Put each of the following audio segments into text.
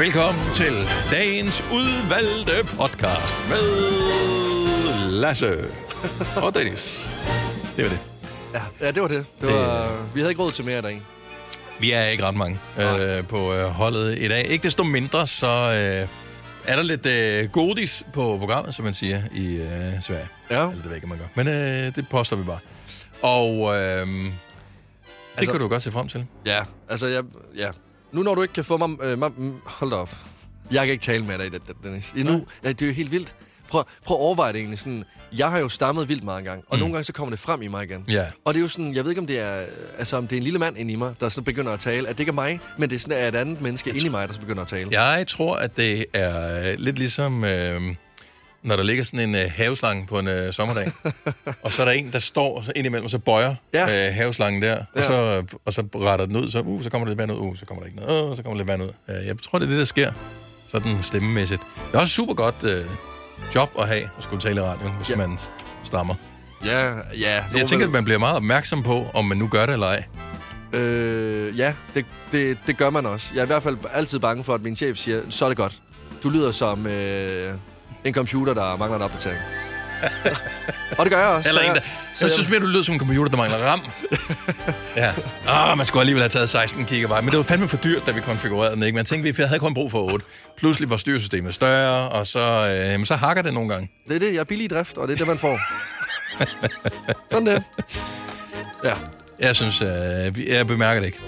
Velkommen til dagens udvalgte podcast med Lasse og Dennis. Det var det. Ja, ja det var det. det, var, Vi havde ikke råd til mere i dag. Vi er ikke ret mange øh, på øh, holdet i dag. Ikke desto mindre, så øh, er der lidt øh, godis på programmet, som man siger i øh, Sverige. Ja. Eller det ved jeg ikke, man gør. Men øh, det påstår vi bare. Og øh, det Altså- kan du godt se frem til. Ja, altså jeg... Ja. Nu når du ikke kan få mig... Øh, mig hold da op. Jeg kan ikke tale med dig i det, Dennis. Nu, ja, det er jo helt vildt. Prøv, prøv at overveje det egentlig sådan. Jeg har jo stammet vildt meget engang, og mm. nogle gange så kommer det frem i mig igen. Ja. Og det er jo sådan, jeg ved ikke om det er, altså om det er en lille mand inde i mig, der så begynder at tale, at det ikke er mig, men det er sådan er et andet menneske inde i mig, der så begynder at tale. Jeg tror, at det er lidt ligesom, øh, når der ligger sådan en øh, haveslange på en øh, sommerdag, og så er der en, der står så indimellem, og så bøjer Ja. øh, haveslangen der, og, Ja. så, og så retter den ud, så, uh, så kommer der lidt vand ud, uh, så kommer der ikke noget, uh, så kommer der lidt vand ud. Øh, jeg tror, det er det, der sker, sådan stemmemæssigt. Det er også super godt øh, job at have, at skulle tale i radioen, hvis Ja. man stammer. Ja, ja. Jeg tænker, at man bliver meget opmærksom på, om man nu gør det eller ej. Øh, ja, det, det, det gør man også. Jeg er i hvert fald altid bange for, at min chef siger, så er det godt. Du lyder som øh, en computer, der mangler en opdatering. og det gør jeg også. Eller så en, der... jeg- Så jeg synes mere, du lyder som en computer, der mangler RAM. ja. Ah, man skulle alligevel have taget 16 GB. Men det var fandme for dyrt, da vi konfigurerede den, ikke? Man tænkte, vi havde kun brug for 8. Pludselig var styresystemet større, og så, øh, så hakker det nogle gange. Det er det, jeg er billig i drift, og det er det, man får. Sådan det. Ja. Jeg synes, øh, jeg bemærker det ikke.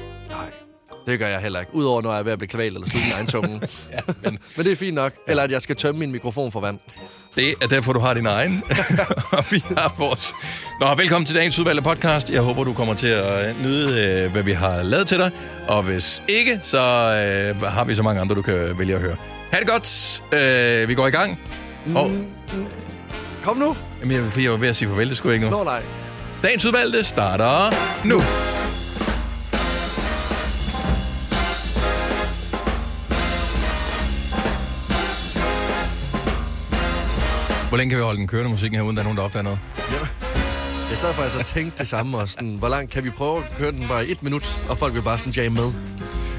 Det gør jeg heller ikke. Udover når jeg er ved at blive kvalt eller slutte min egen tunge. ja, men... men det er fint nok. Eller at jeg skal tømme min mikrofon for vand. Det er derfor, du har din egen. og vi har vores. Nå, velkommen til dagens udvalgte podcast. Jeg håber, du kommer til at nyde, øh, hvad vi har lavet til dig. Og hvis ikke, så øh, har vi så mange andre, du kan vælge at høre. Ha' det godt. Øh, vi går i gang. Og, Kom nu. jamen, jeg, jeg var ved at sige farvel, det skulle jeg ikke nu. Nå nej. Dagens udvalgte starter nu. Hvor længe kan vi holde den kørende musikken her, uden der er nogen, der opdager noget? Jeg sad faktisk og tænkte det samme, og sådan, hvor langt kan vi prøve at køre den bare i et minut, og folk vil bare sådan jamme med.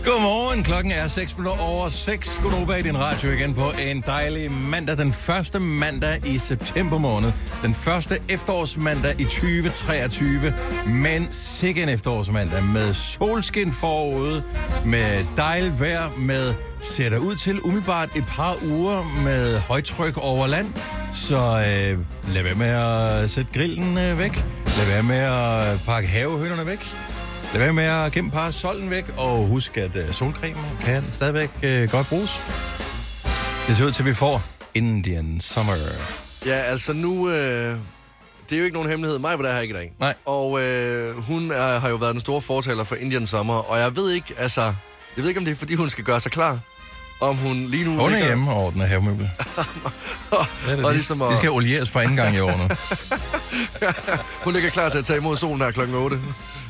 Godmorgen, klokken er 6 minutter over 6. Godnova i din radio igen på en dejlig mandag. Den første mandag i september måned. Den første efterårsmandag i 2023. Men sikke en efterårsmandag med solskin forude, med dejligt vejr, med ser der ud til umiddelbart et par uger med højtryk over land. Så øh, lad være med at sætte grillen øh, væk. Lad være med at pakke havehønderne væk. Lad være med at gemme parasollen væk, og husk, at uh, solcreme kan stadigvæk uh, godt bruges. Det ser ud til, at vi får Indian Summer. Ja, altså nu... Øh, det er jo ikke nogen hemmelighed. Mig var der her ikke i dag. Nej. Og øh, hun er, har jo været den store fortaler for Indian Summer, og jeg ved ikke, altså... Jeg ved ikke, om det er, fordi hun skal gøre sig klar. Om hun lige nu... Hun er ligger- hjemme og ordner havemøbel. og, er det, og de, ligesom de at, skal olieres for anden gang i år nu. hun ligger klar til at tage imod solen her klokken 8.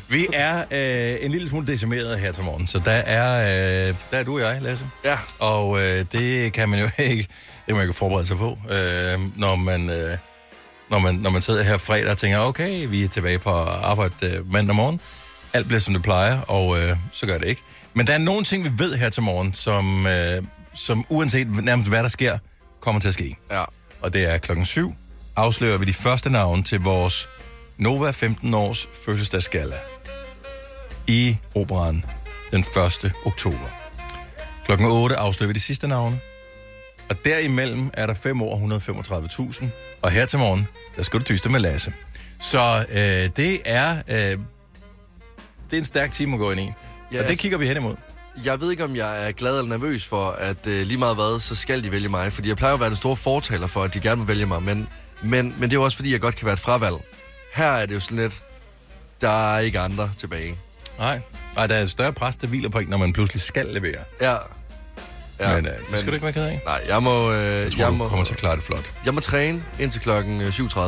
Vi er øh, en lille smule decimeret her til morgen, så der er, øh, der er du og jeg, Lasse. Ja, Og øh, det kan man jo ikke, det kan man ikke forberede sig på, øh, når, man, øh, når, man, når man sidder her fredag og tænker, okay, vi er tilbage på arbejde øh, mandag morgen. Alt bliver, som det plejer, og øh, så gør det ikke. Men der er nogle ting, vi ved her til morgen, som, øh, som uanset nærmest hvad der sker, kommer til at ske. ja. Og det er klokken 7. Afslører vi de første navne til vores Nova 15 års fødselsdagsgala i operan den 1. oktober. Klokken 8 afslører vi de sidste navne. Og derimellem er der 5 år 135.000. Og her til morgen, der skal du tyste med Lasse. Så øh, det er... Øh, det er en stærk time at gå ind i. Ja, og det altså- kigger vi hen imod. Jeg ved ikke, om jeg er glad eller nervøs for, at øh, lige meget hvad, så skal de vælge mig. Fordi jeg plejer at være den store fortaler for, at de gerne vil vælge mig. Men, men, men det er jo også, fordi jeg godt kan være et fravalg. Her er det jo sådan lidt, der er ikke andre tilbage. Nej, Nej der er et større pres, der hviler på en, når man pludselig skal levere. Ja. Ja, men øh, det skal du ikke være ked af. Nej, jeg må, øh, Jeg tror, jeg, du må, kommer til at klare det flot. jeg må træne indtil klokken øh, 7.30.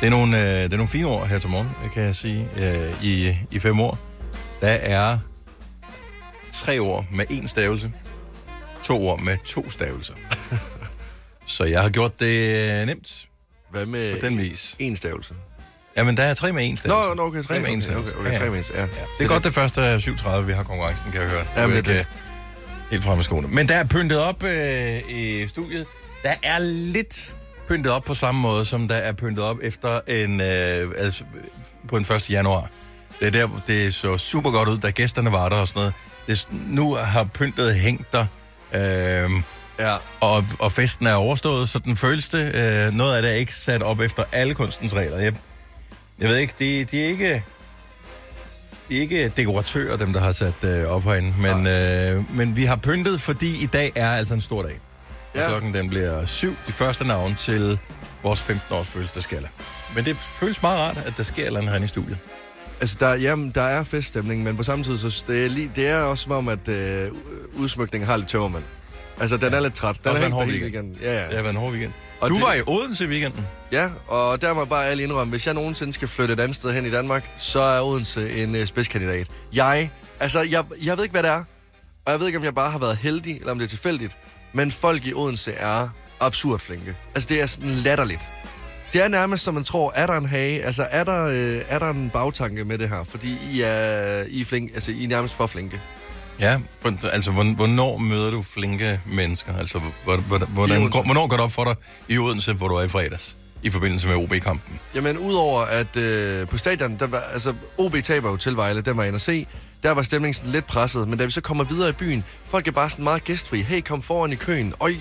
Det er nogle, øh, det er nogle fine ord her til morgen, kan jeg sige, øh, i, i fem år. Der er tre ord med én stavelse, to ord med to stavelser. Så jeg har gjort det øh, nemt Hvad med på den vis. en stavelse? Jamen, der er tre med én stavelse. Nå, nå, okay, tre med okay, stavelse. okay, okay, Ja, tre ja. med en, ja. Ja. Det er godt, det første er 7.30, vi har konkurrencen, kan jeg høre. Jamen, Du det er ikke, Helt fremme skoene. Men der er pyntet op øh, i studiet. Der er lidt pyntet op på samme måde, som der er pyntet op efter en, øh, altså, på en 1. januar. Det er der, det så super godt ud, da gæsterne var der og sådan noget. Det, nu har pyntet hængt der, øh, Ja. og, og festen er overstået, så den føles det. Øh, noget af det er ikke sat op efter alle kunstens regler. Jeg, jeg ved ikke, de, de er ikke... De er ikke dekoratører, dem der har sat øh, op herinde, men, øh, men vi har pyntet, fordi i dag er altså en stor dag. Og Ja. klokken den bliver syv, de første navn til vores 15-års fødselsdagsgala. Men det føles meget rart, at der sker et eller andet herinde i studiet. Altså, der, jamen, der er feststemning, men på samme tid, så det er, lige, det er også som om, at øh, udsmykningen har lidt tømmermand. Altså, den er lidt træt. Den også er en hård weekend. weekend. Ja, ja. Det har været en hård weekend. Og du det- var i Odense i weekenden. Ja, og der må jeg bare ærligt indrømme, hvis jeg nogensinde skal flytte et andet sted hen i Danmark, så er Odense en øh, spidskandidat. Jeg, altså, jeg, jeg ved ikke, hvad det er, og jeg ved ikke, om jeg bare har været heldig, eller om det er tilfældigt, men folk i Odense er absurd flinke. Altså, det er sådan latterligt. Det er nærmest, som man tror, er der en hage, altså er der, øh, er der en bagtanke med det her, fordi I er, I er, flink, altså, I er nærmest for flinke. Ja, for, altså hvorn- hvornår møder du flinke mennesker? Altså hvor- hvor- hvordan, går, hvornår går det op for dig i Odense, hvor du er i fredags? I forbindelse med OB-kampen. Jamen, udover at øh, på stadion, der var, altså OB taber jo til Vejle, den var jeg inde at se. Der var stemningen sådan lidt presset, men da vi så kommer videre i byen, folk er bare sådan meget gæstfri. Hey, kom foran i køen. Øj, øh,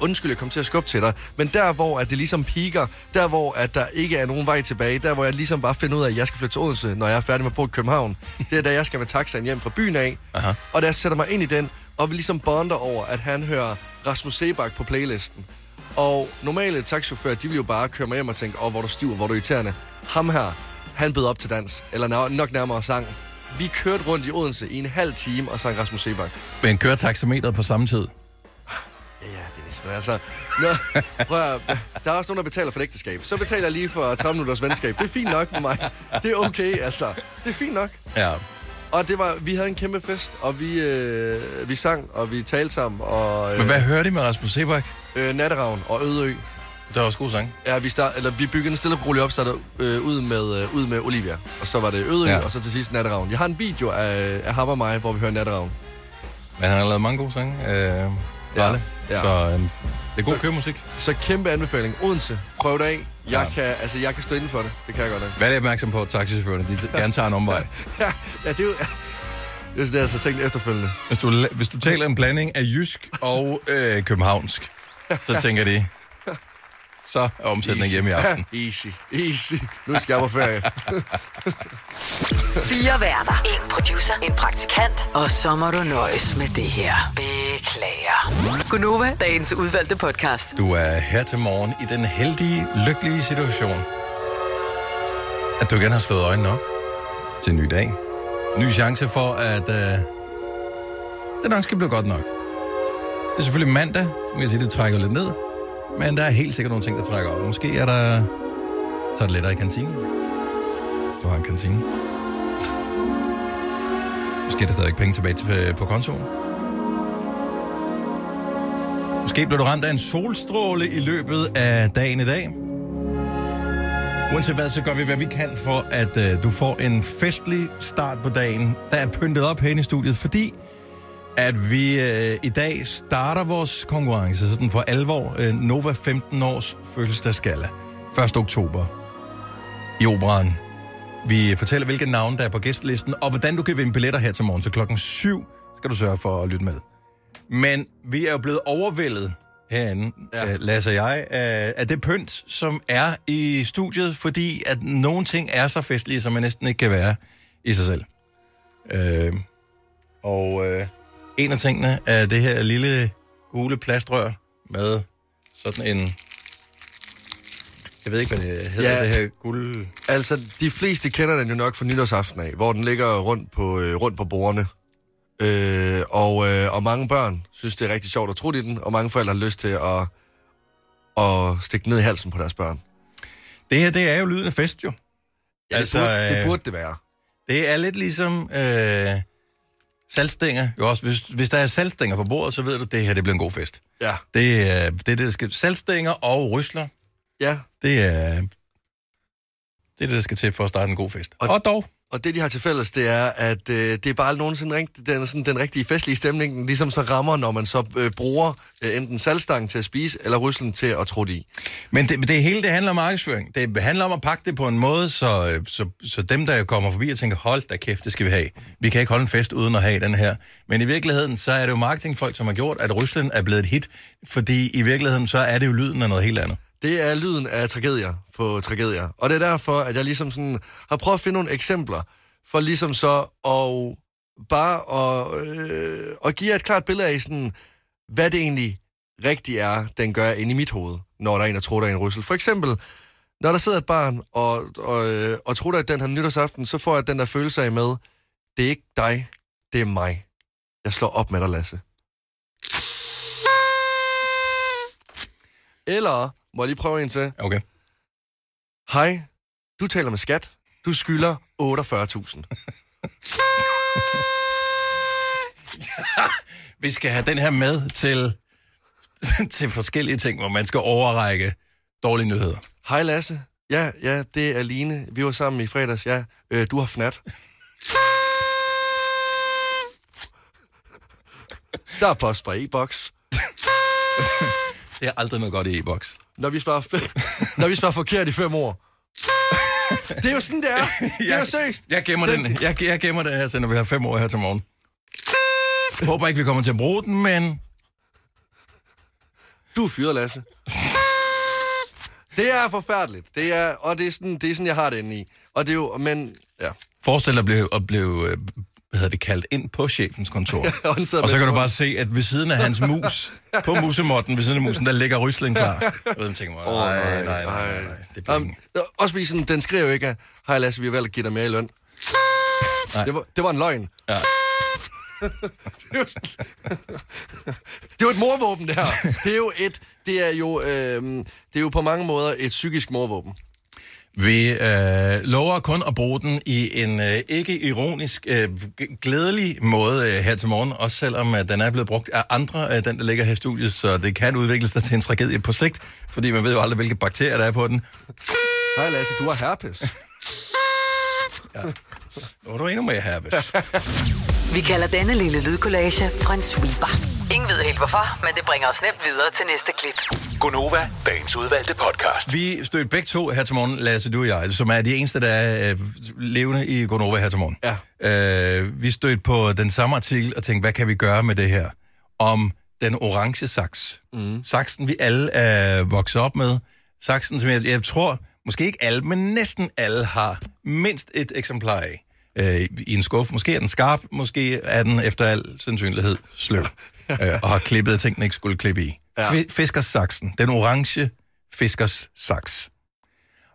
undskyld, jeg kom til at skubbe til dig. Men der, hvor at det ligesom piker, der, hvor at der ikke er nogen vej tilbage, der, hvor jeg ligesom bare finder ud af, at jeg skal flytte til Odense, når jeg er færdig med at bo i København, det er da jeg skal med taxaen hjem fra byen af. Aha. Og da jeg sætter mig ind i den, og vi ligesom bonder over, at han hører Rasmus Sebak på playlisten. Og normale taxichauffører, de vil jo bare køre mig hjem og tænke, åh, hvor er du stiv, hvor er du irriterende. Ham her, han bød op til dans, eller nok nærmere sang. Vi kørte rundt i Odense i en halv time og sang Rasmus Sebak. Men kører taxameteret på samme tid? Ja, ja, Dennis, men altså... Nå, prøv at, der er også nogen, der betaler for et ægteskab. Så betaler jeg lige for 30 minutters venskab. Det er fint nok med mig. Det er okay, altså. Det er fint nok. Ja. Og det var, vi havde en kæmpe fest, og vi, øh, vi sang, og vi talte sammen, og Men øh, hvad hører de med Rasmus Sebak? øh, Natteravn og Ødeø. Der er også god sang. Ja, vi, start, eller, vi byggede en stille og roligt op, startede øh, ud, med, øh, ud med Olivia. Og så var det Ødeø, Ja. ja. og så til sidst Natteravn. Jeg har en video af, af ham og mig, hvor vi hører Natteravn. Men han har lavet mange gode sange. Øh, Ralle. ja. Så øh, det er god køremusik. Så kæmpe anbefaling. Odense, prøv det af. Jeg, Ja. ja. kan, altså, jeg kan stå inden for det. Det kan jeg godt af. Vær lidt opmærksom på, taxichaufførerne de gerne tager en omvej. ja, ja, det er jo... Det er det, jeg så tænkt efterfølgende. Hvis du, hvis du taler en blanding af jysk og øh, københavnsk, så tænker de, så er omsætningen hjemme i aften. Easy, easy. Nu skal jeg på ferie. Fire værter. En producer. En praktikant. Og så må du nøjes med det her. Beklager. Gunova, dagens udvalgte podcast. Du er her til morgen i den heldige, lykkelige situation, at du igen har slået øjnene op til en ny dag. Ny chance for, at øh, det nok skal blive godt nok. Det er selvfølgelig mandag, som jeg sige, det trækker lidt ned. Men der er helt sikkert nogle ting, der trækker op. Måske er der... Så er det lettere i kantinen. Hvis du har en kantine. Måske er der stadigvæk penge tilbage til, øh, på kontoen. Måske blev du ramt af en solstråle i løbet af dagen i dag. Uanset hvad, så gør vi, hvad vi kan for, at øh, du får en festlig start på dagen, der er pyntet op herinde i studiet, fordi at vi øh, i dag starter vores konkurrence, sådan for alvor, øh, Nova 15 års fødselsdagsgala, 1. oktober i operan. Vi fortæller, hvilke navne der er på gæstlisten, og hvordan du kan vinde billetter her til morgen. Så klokken 7 skal du sørge for at lytte med. Men vi er jo blevet overvældet herinde, ja. Uh, Lasse og jeg, af, af det pynt, som er i studiet, fordi at nogle ting er så festlige, som man næsten ikke kan være i sig selv. Uh, og uh, en af tingene er det her lille gule plastrør med sådan en... Jeg ved ikke, hvad det hedder, ja. Det her guld... Altså, de fleste kender den jo nok fra nytårsaften af, hvor den ligger rundt på, øh, rundt på bordene. Øh, og, øh, og mange børn synes, det er rigtig sjovt at tro i den, og mange forældre har lyst til at, at stikke ned i halsen på deres børn. Det her, det er jo lyden af fest, jo. Ja, Altså, altså, det, burde, øh, det burde det være. Det er lidt ligesom øh, saltstænger. Jo også, hvis, hvis der er saltstænger på bordet, så ved du, at det her det bliver en god fest. Ja. Det er det, er det der skal. Saltstænger og rysler, Ja, det er, det er det, der skal til for at starte en god fest. Og, og dog, Og det, de har til fælles, det er, at øh, det er bare aldrig nogensinde rigt, den, sådan, den rigtige festlige stemning, den ligesom så rammer, når man så øh, bruger øh, enten salgstangen til at spise, eller ryslen til at trutte i. Men det, det hele, det handler om markedsføring. Det handler om at pakke det på en måde, så, øh, så, så dem, der kommer forbi og tænker, hold da kæft, det skal vi have. Vi kan ikke holde en fest uden at have den her. Men i virkeligheden, så er det jo marketingfolk, som har gjort, at Rusland er blevet et hit. Fordi i virkeligheden, så er det jo lyden af noget helt andet. Det er lyden af tragedier på tragedier. Og det er derfor, at jeg ligesom sådan har prøvet at finde nogle eksempler, for ligesom så at bare at, øh, at give et klart billede af, sådan, hvad det egentlig rigtigt er, den gør inde i mit hoved, når der er en, der tror, der er en ryssel. For eksempel, når der sidder et barn og, og, øh, og tror, at den her nytårsaften, så får jeg den der følelse af med, det er ikke dig, det er mig. Jeg slår op med dig, Lasse. Eller, må jeg lige prøve en til? Okay. Hej, du taler med skat. Du skylder 48.000. Vi skal have den her med til, til forskellige ting, hvor man skal overrække dårlige nyheder. Hej Lasse. Ja, ja, det er Line. Vi var sammen i fredags. Ja, øh, du har fnat. Der er post fra e-boks. Det er aldrig noget godt i e-boks. Når vi svarer, fe- når vi svarer forkert i fem år. Det er jo sådan, det er. Det er jo seriøst. Jeg gemmer den. Jeg, jeg gemmer den her, så når vi har fem år her til morgen. Jeg håber ikke, vi kommer til at bruge den, men Du er fyret, Lasse. Det er forfærdeligt. Det er, og det er, sådan, det er sådan, jeg har det inde i. Og det er jo, men, ja. forestil dig at blive, at blive øh, hvad hedder det, kaldt ind på chefens kontor. Og så kan du bare se, at ved siden af hans mus, på musemotten ved siden af musen, der ligger ryslen klar. Jeg tænker mig, nej, nej, nej, nej, nej, det bliver Um, også fordi sådan, den skriver jo ikke, hej Lasse, vi har valgt at give dig mere i løn. Nej. Det var, det var en løgn. Ja. det, var det er jo et morvåben, det her. Det er jo et, det er jo, øhm, det er jo på mange måder et psykisk morvåben. Vi øh, lover kun at bruge den i en øh, ikke ironisk, øh, glædelig måde øh, her til morgen, også selvom øh, den er blevet brugt af andre, øh, den der ligger her i studiet, så det kan udvikle sig til en tragedie på sigt, fordi man ved jo aldrig, hvilke bakterier der er på den. Hej Lasse, du har herpes. Nu er du endnu mere herpes. Vi kalder denne lille lydkollage Frans sweeper. Ingen ved helt hvorfor, men det bringer os nemt videre til næste klip. Gunova, dagens udvalgte podcast. Vi stødte begge to her til morgen, Lasse, du og jeg, som er de eneste, der er øh, levende i Gonova her til morgen. Ja. Øh, vi stødte på den samme artikel og tænkte, hvad kan vi gøre med det her? Om den orange saks. Mm. Saksen, vi alle er vokset op med. Saksen, som jeg, jeg tror, måske ikke alle, men næsten alle har mindst et eksemplar af. Øh, I en skuffe. Måske er den skarp, måske er den efter al sandsynlighed sløv. øh, og har klippet ting, den ikke skulle klippe i. Ja. Fiskersaksen. Den orange fiskers saks.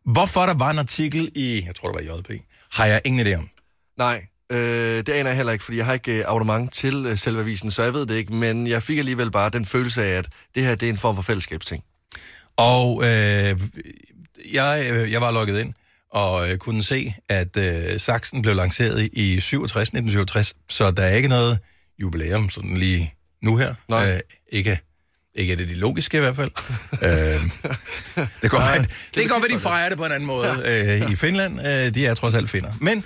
Hvorfor der var en artikel i, jeg tror det var JP, har jeg ingen idé om. Nej, øh, det aner jeg heller ikke, fordi jeg har ikke øh, abonnement til øh, selve avisen, så jeg ved det ikke, men jeg fik alligevel bare den følelse af, at det her det er en form for fællesskabsting. Og øh, jeg, øh, jeg var logget ind og øh, kunne se, at øh, Saxen blev lanceret i 67, 1967, så der er ikke noget jubilæum sådan lige nu her. Nej. Øh, ikke, ikke er det de logiske i hvert fald. øh, det går godt, det kan godt være, de fejrer det på en anden måde øh, i Finland. Øh, de er trods alt finder. Men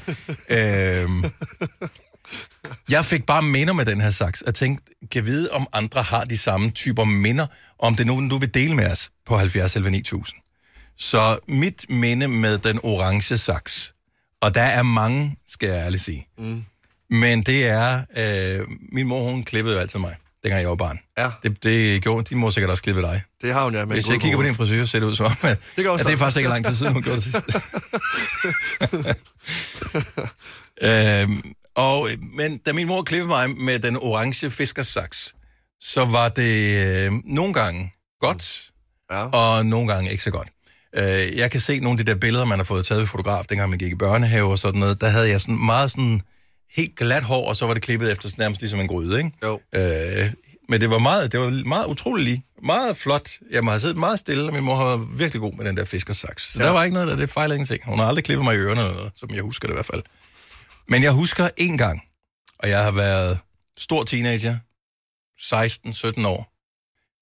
øh, jeg fik bare minder med den her saks, og tænkte, kan vide, om andre har de samme typer minder, om det er nogen, du vil dele med os på 70 11 9000. Så mit minde med den orange saks, og der er mange, skal jeg ærligt sige, mm. men det er, øh, min mor, hun klippede jo altid mig, dengang jeg var barn. Ja. Det, det gjorde, din mor sikkert også klippe dig. Det har hun ja. Med Hvis jeg kigger på din frisyr, ser det ud som om, at, Det at det er faktisk ikke lang tid siden, hun gjorde det sidst. øhm, og, men da min mor klippede mig med den orange fiskersaks, så var det øh, nogle gange godt, Ja. og nogle gange ikke så godt. Øh, jeg kan se nogle af de der billeder, man har fået taget ved fotograf, dengang man gik i børnehave og sådan noget. Der havde jeg sådan meget sådan helt glat hår, og så var det klippet efter sådan nærmest ligesom en gryde, ikke? Jo. Øh, men det var meget, det var meget utroligt. Meget flot. Jeg må have siddet meget stille, og min mor har været virkelig god med den der fiskersaks. Så. Ja. der var ikke noget, der det fejlede ingenting. Hun har aldrig klippet mig i ørerne eller noget, som jeg husker det i hvert fald. Men jeg husker en gang, og jeg har været stor teenager, 16-17 år.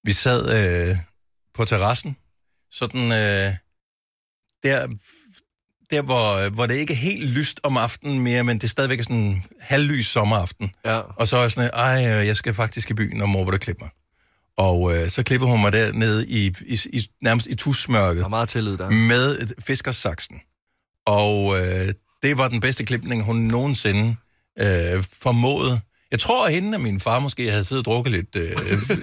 Vi sad øh, på terrassen, sådan øh, der der hvor, hvor det ikke er helt lyst om aftenen mere, men det er stadigvæk sådan halvlys sommeraften. Ja. Og så er jeg sådan, ej, øh, jeg skal faktisk i byen, og mor vil du klippe mig. Og øh, så klipper hun mig dernede i, i, i, nærmest i tusmørket har meget tillid der. med fiskersaksen. Og øh, det var den bedste klipning, hun nogensinde øh, formåede. Jeg tror, at hende og min far måske havde siddet og drukket lidt, øh,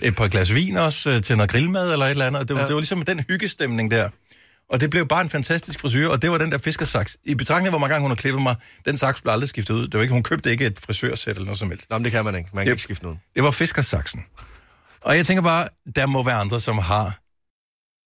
et par glas vin også øh, til noget grillmad eller et eller andet. Og det var, ja. det var ligesom den hyggestemning der. Og det blev bare en fantastisk frisyr, og det var den der fiskersaks. I betragtning af, hvor mange gange hun har klippet mig, den saks blev aldrig skiftet ud. Det var ikke, hun købte ikke et frisørsæt eller noget som helst. Nå, men det kan man ikke. Man kan Yep. ikke skifte noget. Det var fiskersaksen. Og jeg tænker bare, der må være andre, som har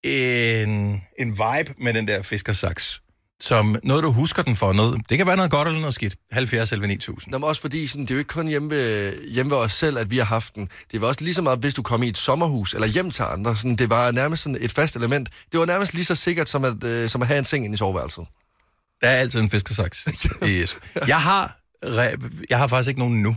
en, en vibe med den der fiskersaks. Som noget, du husker den for. Noget, det kan være noget godt eller noget skidt. 70 eller 9000. Nå, men også fordi, sådan, det er jo ikke kun hjemme ved, hjemme ved os selv, at vi har haft den. Det var også lige så meget, hvis du kom i et sommerhus eller hjem til andre. Sådan, det var nærmest sådan et fast element. Det var nærmest lige så sikkert, som at, øh, som at have en seng inde i soveværelset. Der er altid en fiskersaks. i æsken. jeg, har, jeg har faktisk ikke nogen nu.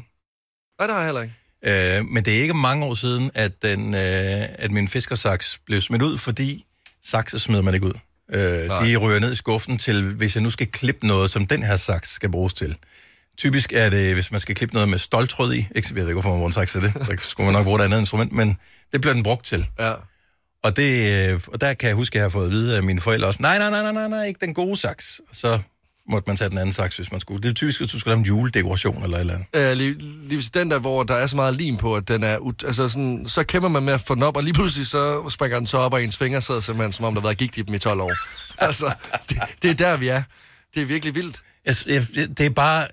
Nej, det har jeg heller ikke. Øh, men det er ikke mange år siden, at, den, øh, at min fiskersaks blev smidt ud, fordi sakser smider man ikke ud. Øh, Nej. de ryger ned i skuffen til, hvis jeg nu skal klippe noget, som den her saks skal bruges til. Typisk er det, hvis man skal klippe noget med stoltråd i. Ikke, jeg ved ikke, hvorfor man bruger en saks til det. Der skulle man nok bruge et andet instrument, men det bliver den brugt til. Ja. Og, det, øh, og der kan jeg huske, at jeg har fået at vide af mine forældre også, nej, nej, nej, nej, nej, nej, ikke den gode saks. Og så måtte man tage den anden saks, hvis man skulle. Det er typisk, hvis du skal lave en juledekoration eller et eller andet. Øh, lige, lige den der, hvor der er så meget lim på, at den er... Ut- altså sådan, så kæmper man med at få den op, og lige pludselig så springer den så op, og ens fingre sidder simpelthen, som om der har været gigt i dem i 12 år. altså, det, det er der, vi er. Det er virkelig vildt. Jeg, jeg, det er bare...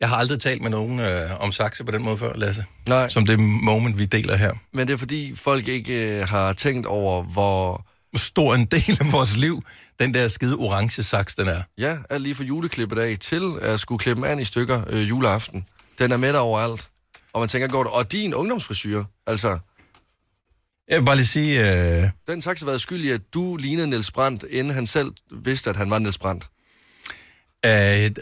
Jeg har aldrig talt med nogen øh, om sakse på den måde før, Lasse. Nej. Som det moment, vi deler her. Men det er fordi, folk ikke øh, har tænkt over, hvor... Stor en del af vores liv, den der skide orange saks, den er. Ja, alt lige fra juleklippet af til at skulle klippe an i stykker øh, juleaften. Den er med der overalt. Og man tænker godt, og din ungdomsfrisyr, altså, Jeg vil bare lige sige... Øh, den saks har været skyld i, at du lignede Niels Brandt, inden han selv vidste, at han var Niels Brandt. Øh,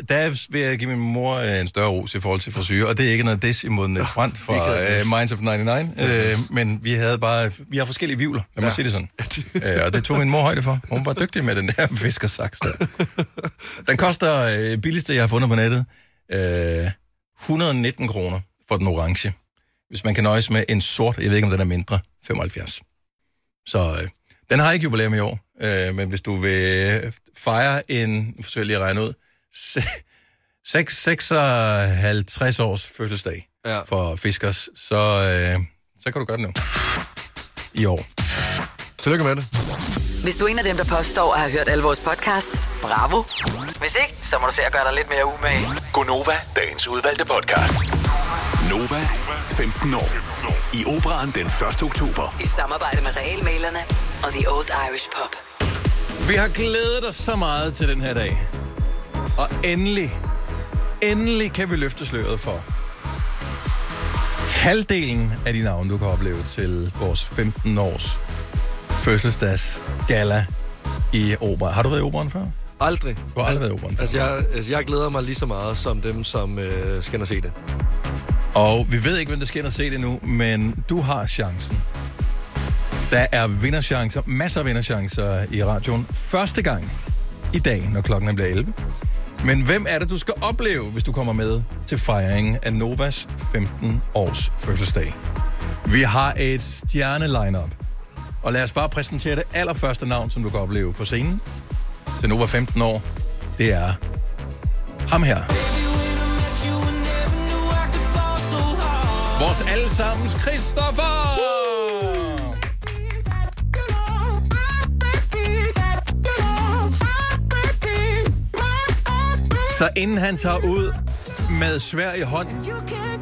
der vil jeg give min mor øh, en større ros i forhold til frisyr, og det er ikke noget des imod Niels Brandt fra øh. Minds of 99, øh, men vi havde bare... Vi har forskellige vivler, lad mig Ja. sige det sådan. øh, og det tog min mor højde for. Hun var dygtig med den der fiskersaks der. Den koster øh, billigste, jeg har fundet på nettet, øh, 119 kroner for den orange. Hvis man kan nøjes med en sort, jeg ved ikke, om den er mindre, 75. Så øh, den har ikke jubilæum i år, øh, men hvis du vil fejre en, forsøg lige at regne ud, se- seks- 56 års fødselsdag Ja. for Fiskers, så, øh, så kan du gøre det nu. I år. Tillykke med det. Hvis du er en af dem, der påstår at have hørt alle vores podcasts, bravo. Hvis ikke, så må du se at gøre dig lidt mere umage. Gonova, dagens udvalgte podcast. Nova, 15 år. I operan den 1. oktober. I samarbejde med Realmalerne og The Old Irish Pub. Vi har glædet os så meget til den her dag. Og endelig, endelig kan vi løfte sløret for halvdelen af de navne, du kan opleve til vores 15 års fødselsdags gala i opera. Har du været i operan før? Aldrig. Du har aldrig været i operan før. Altså, jeg, altså, jeg glæder mig lige så meget som dem, som øh, skal ind og se det. Og vi ved ikke, hvem der skal ind og se det nu, men du har chancen. Der er vinderchancer, masser af vinderchancer i radioen. Første gang i dag, når klokken bliver 11. Men hvem er det, du skal opleve, hvis du kommer med til fejringen af Novas 15 års fødselsdag? Vi har et stjerne-line-up. Og lad os bare præsentere det allerførste navn, som du kan opleve på scenen. Til Nova 15 år. Det er ham her. Vores allesammens Christoffer! Så inden han tager ud med svær i hånd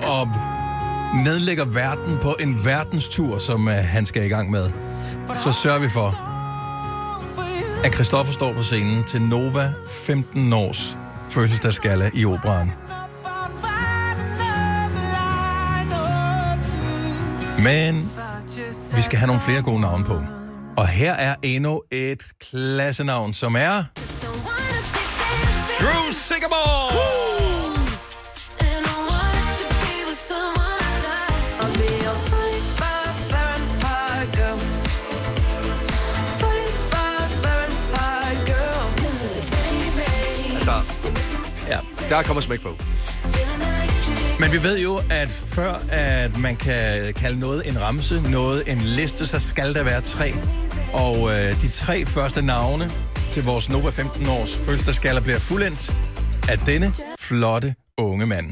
og nedlægger verden på en verdenstur, som uh, han skal i gang med, så sørger vi for, at Christoffer står på scenen til Nova 15 års fødselsdagsgala i operan. Men vi skal have nogle flere gode navne på. Og her er endnu et klassenavn, som er... Altså, Drew Der kommer smæk på. Men vi ved jo, at før at man kan kalde noget en ramse, noget en liste, så skal der være tre. Og øh, de tre første navne til vores Nova 15 års fødselsdagsgala bliver fuldendt af denne flotte unge mand.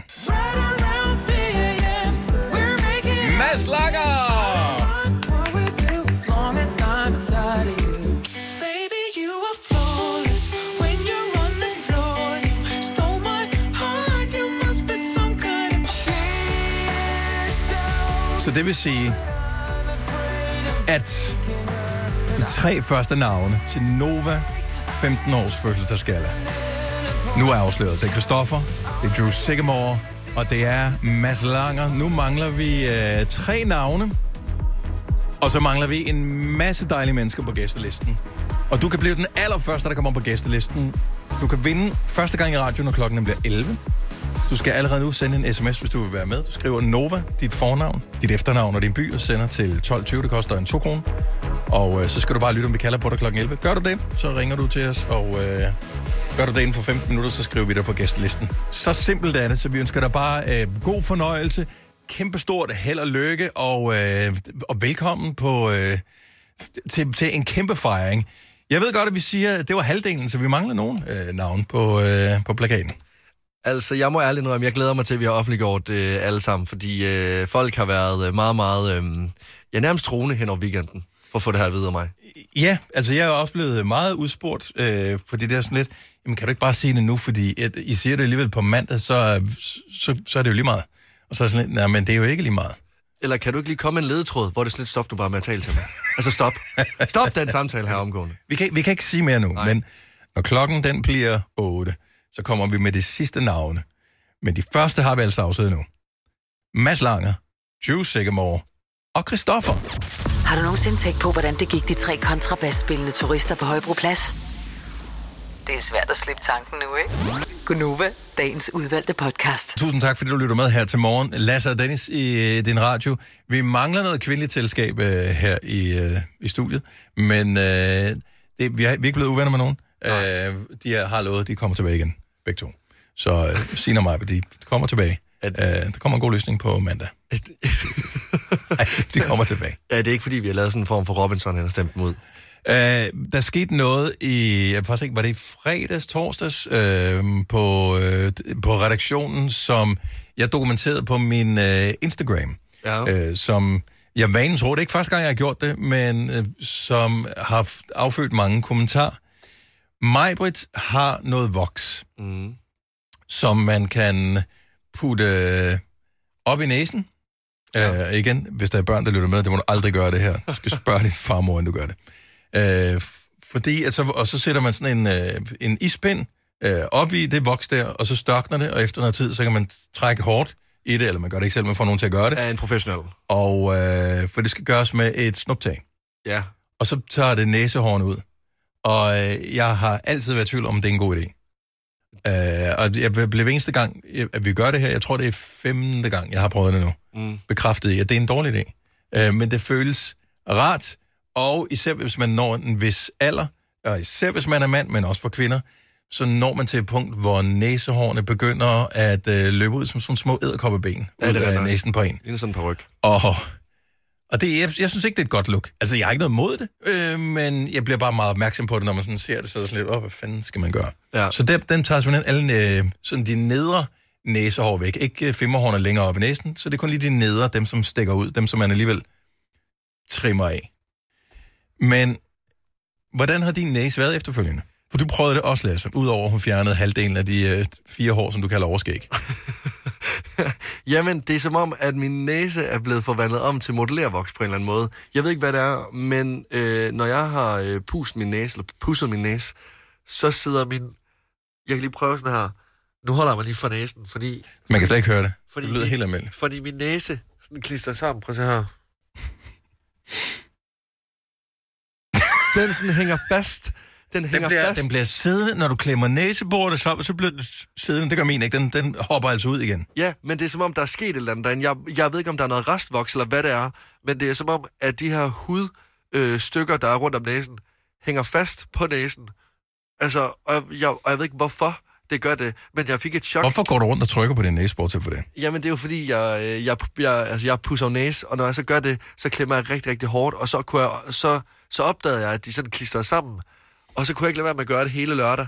Mads Langer! Så det vil sige, at de tre første navne til Nova 15 års fødselsdagsgala nu er afsløret. Det er Christoffer, det er Drew Sigamore, og det er Mads Langer. Nu mangler vi øh, tre navne, og så mangler vi en masse dejlige mennesker på gæstelisten. Og du kan blive den allerførste, der kommer på gæstelisten. Du kan vinde første gang i radioen, når klokken bliver 11. Du skal allerede nu sende en sms, hvis du vil være med. Du skriver Nova, dit fornavn, dit efternavn og din by, og sender til 12.20. Det koster en 2 kroner. Og øh, så skal du bare lytte, om vi kalder på dig klokken 11. Gør du det, så ringer du til os, og øh, gør du det inden for 15 minutter, så skriver vi dig på gæstelisten. Så simpelt er det, så vi ønsker dig bare øh, god fornøjelse, kæmpestort held og lykke, og, øh, og velkommen på, øh, til, til en kæmpe fejring. Jeg ved godt, at vi siger, at det var halvdelen, så vi mangler nogen øh, navn på, øh, på plakaten. Altså, jeg må ærligt indrømme, jeg glæder mig til, at vi har offentliggjort øh, alle sammen, fordi øh, folk har været øh, meget, meget, øh, ja, nærmest troende hen over weekenden, for at få det her videre mig. Ja, altså jeg er også blevet meget udspurgt, øh, fordi det er sådan lidt, jamen kan du ikke bare sige det nu, fordi at I siger det alligevel på mandag, så, så, så er det jo lige meget. Og så er sådan lidt, nej, men det er jo ikke lige meget. Eller kan du ikke lige komme en ledetråd, hvor det er sådan lidt, stop du bare med at tale til mig? altså stop. Stop den samtale her omgående. Vi kan, vi kan ikke sige mere nu, Nej. men når klokken den bliver 8, så kommer vi med de sidste navne. Men de første har vi altså afsøget nu. Mads Langer, Drew Sigamore og Christoffer. Har du nogensinde tænkt på, hvordan det gik de tre kontrabasspillende turister på Højbroplads? Det er svært at slippe tanken nu, ikke? Gunova, dagens udvalgte podcast. Tusind tak, fordi du lytter med her til morgen. Lasse og Dennis i øh, din radio. Vi mangler noget kvindeligt selskab øh, her i, øh, i studiet, men øh, det, vi, har, vi er ikke blevet uvenner med nogen. Øh, de er, har lovet, de kommer tilbage igen, begge to. Så øh, Sina og mig, de kommer tilbage. Øh, der kommer en god løsning på mandag. Ej, de kommer tilbage. Ja, det er ikke fordi, vi har lavet sådan en form for Robinson, eller stemt dem ud. Øh, der skete noget i, jeg faktisk ikke, var det i fredags, torsdags, øh, på, øh, på redaktionen, som jeg dokumenterede på min øh, Instagram. Ja. Øh, som jeg vanen tror, det er ikke første gang, jeg har gjort det, men øh, som har affødt mange kommentarer. Majbrit har noget voks, Mm. som man kan putte op i næsen. Ja. Øh, igen, hvis der er børn, der lytter med, det må du aldrig gøre det her. Du skal spørge din farmor, inden du gør det. Øh, fordi, at så, og så sætter man sådan en, øh, en ispind øh, op i det voks der, og så størkner det, og efter noget tid, så kan man trække hårdt i det, eller man gør det ikke selv, man får nogen til at gøre det. Er en professionel. Og øh, for det skal gøres med et snuptag. Ja. Og så tager det næsehårene ud. Og øh, jeg har altid været i tvivl om, det er en god idé. Øh, og jeg blev eneste gang, at vi gør det her, jeg tror, det er femte gang, jeg har prøvet det nu, Mm. bekræftet i, at det er en dårlig idé. Øh, men det føles rart, og især hvis man når en vis alder, og især hvis man er mand, men også for kvinder, så når man til et punkt, hvor næsehårene begynder at øh, løbe ud som sådan små æderkoppeben Ja, ud af næsen på en. Det er sådan på ryg. Og, og det, jeg, jeg synes ikke, det er et godt look. Altså, jeg har ikke noget mod det, øh, men jeg bliver bare meget opmærksom på det, når man sådan ser det, så er det sådan lidt, åh, hvad fanden skal man gøre? Ja. Så der, den tager simpelthen alle øh, sådan de nedre næsehår væk. Ikke øh, femmerhårene længere op i næsen, så det er kun lige de nedre, dem som stikker ud, dem som man alligevel trimmer af. Men hvordan har din næse været efterfølgende? For du prøvede det også, Lasse, udover at hun fjernede halvdelen af de øh, fire hår, som du kalder overskæg. Jamen, det er som om, at min næse er blevet forvandlet om til modellervoks på en eller anden måde. Jeg ved ikke, hvad det er, men øh, når jeg har øh, pustet min næse, eller pusset min næse, så sidder min... Jeg kan lige prøve sådan her. Nu holder jeg mig lige for næsen, fordi, Man kan slet ikke høre det. Fordi det lyder vi- helt almindeligt. fordi min næse sådan klister sammen. Prøv at se her. Den sådan hænger fast. Den Den hænger bliver, fast. den bliver siddende, når du klemmer næsebordet sammen, så bliver den siddende. Det gør min ikke. Den, den hopper altså ud igen. Ja, men det er som om, der er sket et eller andet derinde. Jeg, jeg ved ikke, om der er noget restvoks, eller hvad det er, men det er som om, at de her hudstykker, øh, der er rundt om næsen, hænger fast på næsen. Altså, og jeg, jeg, og jeg ved ikke, hvorfor Det gør det. Men jeg fik et chok. Hvorfor går du rundt og trykker på din næsebord til for det? Jamen, det er jo fordi, jeg, øh, jeg, jeg, altså, jeg pusser næse, og når jeg så gør det, så klemmer jeg rigtig, rigtig hårdt, og så, kunne jeg, så, så opdagede jeg, at de sådan klistrede sammen. Og så kunne jeg ikke lade være med at gøre det hele lørdag.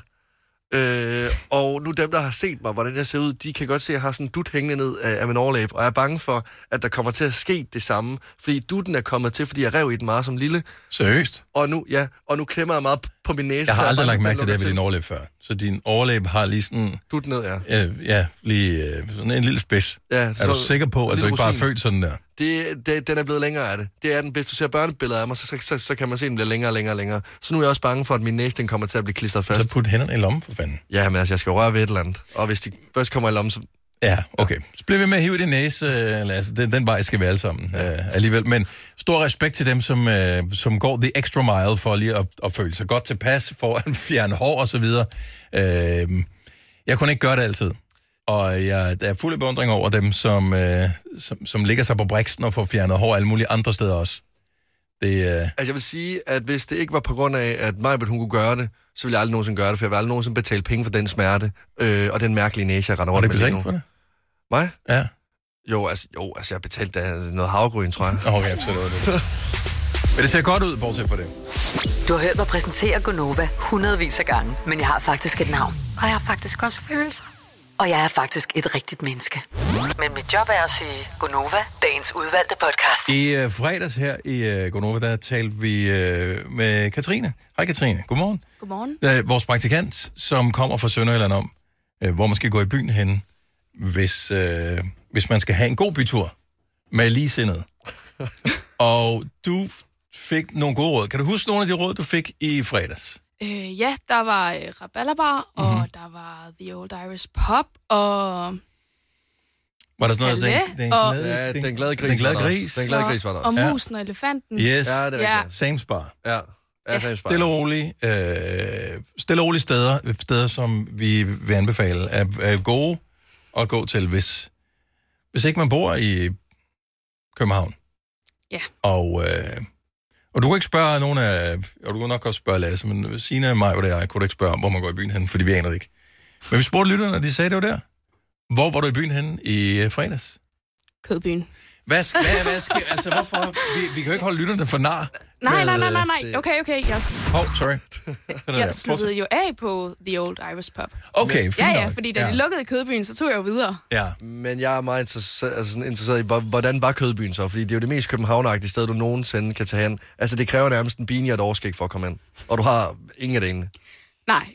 Øh, og nu dem, der har set mig, hvordan jeg ser ud, de kan godt se, at jeg har sådan en dut hængende ned af, af min overlæb, og jeg er bange for, at der kommer til at ske det samme, fordi dutten er kommet til, fordi jeg rev i den meget som lille, Seriøst? og nu, ja, og nu klemmer jeg meget på min næse. Jeg så har aldrig lagt mærke til det ved din overlæb før. Så din overlæb har lige sådan, Dut ned, ja. øh, ja, lige øh, sådan en lille spids. ja Er du sikker på, at du ikke bare er født sådan der? Det, det, den er blevet længere af det. Det er den. Hvis du ser børnebilleder af mig, så, så, så, så kan man se, at den bliver længere og længere og længere. Så nu er jeg også bange for, at min næse den kommer til at blive klistret fast. Så put hænderne i lommen, for fanden. Ja, men altså, jeg skal røre ved et eller andet. Og hvis de først kommer i lommen, så... Ja, okay. Så bliver vi med at hive din næse, øh, Lasse. Den, den vej skal vi alle sammen øh, alligevel. Men stor respekt til dem, som, øh, som går the extra mile for lige at, at føle sig godt tilpas, for at fjerne hår og så videre. Øh, jeg kunne ikke gøre det altid. Og jeg er fuld af beundring over dem, som, øh, som, som ligger sig på briksen og får fjernet hår alle mulige andre steder også. Det, øh, Altså, jeg vil sige, at hvis det ikke var på grund af, at Majbet, hun kunne gøre det, så ville jeg aldrig nogensinde gøre det, for jeg vil aldrig nogensinde betale penge for den smerte, øh, og den mærkelige næse, jeg render rundt det med lige betalt nu. for det? Mig? Ja. Jo, altså, jo, altså jeg betalte da noget havgryn, tror jeg. Okay, så det var det. Men det ser godt ud, bortset fra det. Du har hørt mig præsentere Gonova hundredvis af gange, men jeg har faktisk et navn. Og jeg har faktisk også følelser. Og jeg er faktisk et rigtigt menneske. Men mit job er at sige Gonova, dagens udvalgte podcast. I øh, fredags her i uh, Gonova, der talte vi øh, med Katrine. Hej Katrine, godmorgen. Godmorgen. Øh, vores praktikant, som kommer fra Sønderjylland om, øh, hvor man skal gå i byen hen, hvis, øh, hvis man skal have en god bytur med ligesindet. Og du fik nogle gode råd. Kan du huske nogle af de råd, du fik i fredags? Øh, ja, der var øh, Rabalabar, og Mhm. der var The Old Irish Pop, og, Var der sådan noget? Den, den, og- glade, Ja, den glade gris Den glade gris. Den glade gris var der og. Ja. Musen og Elefanten. Yes, Ja, det er Ja. same spar. Ja, ja, ja. Stille og roligt, øh, stille og roligt steder, steder, som vi vil anbefale, er, er gode at gå til, hvis, hvis ikke man bor i København. Ja. Og, øh, og du kan ikke spørge nogen af, og du kan nok også spørge Lasse, men Sina, mig og det jeg, kunne du ikke spørge om, hvor man går i byen hen, fordi vi aner det ikke. Men vi spurgte lytterne, og de sagde, det var der. Hvor var du i byen hen i øh, fredags? Kødbyen. Hvad, hvad, hvad sker, altså hvorfor? Vi, vi kan jo ikke holde lytterne for nar. Nej, Med, nej, nej, nej, øh, nej. Okay, okay. Jeg, Hov, oh, sorry. Jeg sluttede jo af på The Old Irish Pub. Okay, fint Ja, ja, nok. fordi da de lukkede i Kødbyen, så tog jeg jo videre. Ja. Men jeg er meget interesseret, altså sådan interesseret i, hvor- hvordan var Kødbyen så? Fordi det er jo det mest københavneragtige sted, du nogensinde kan tage hen. Altså, det kræver nærmest en bini og et overskæg for at komme ind. Og du har ingen af det ene. Nej.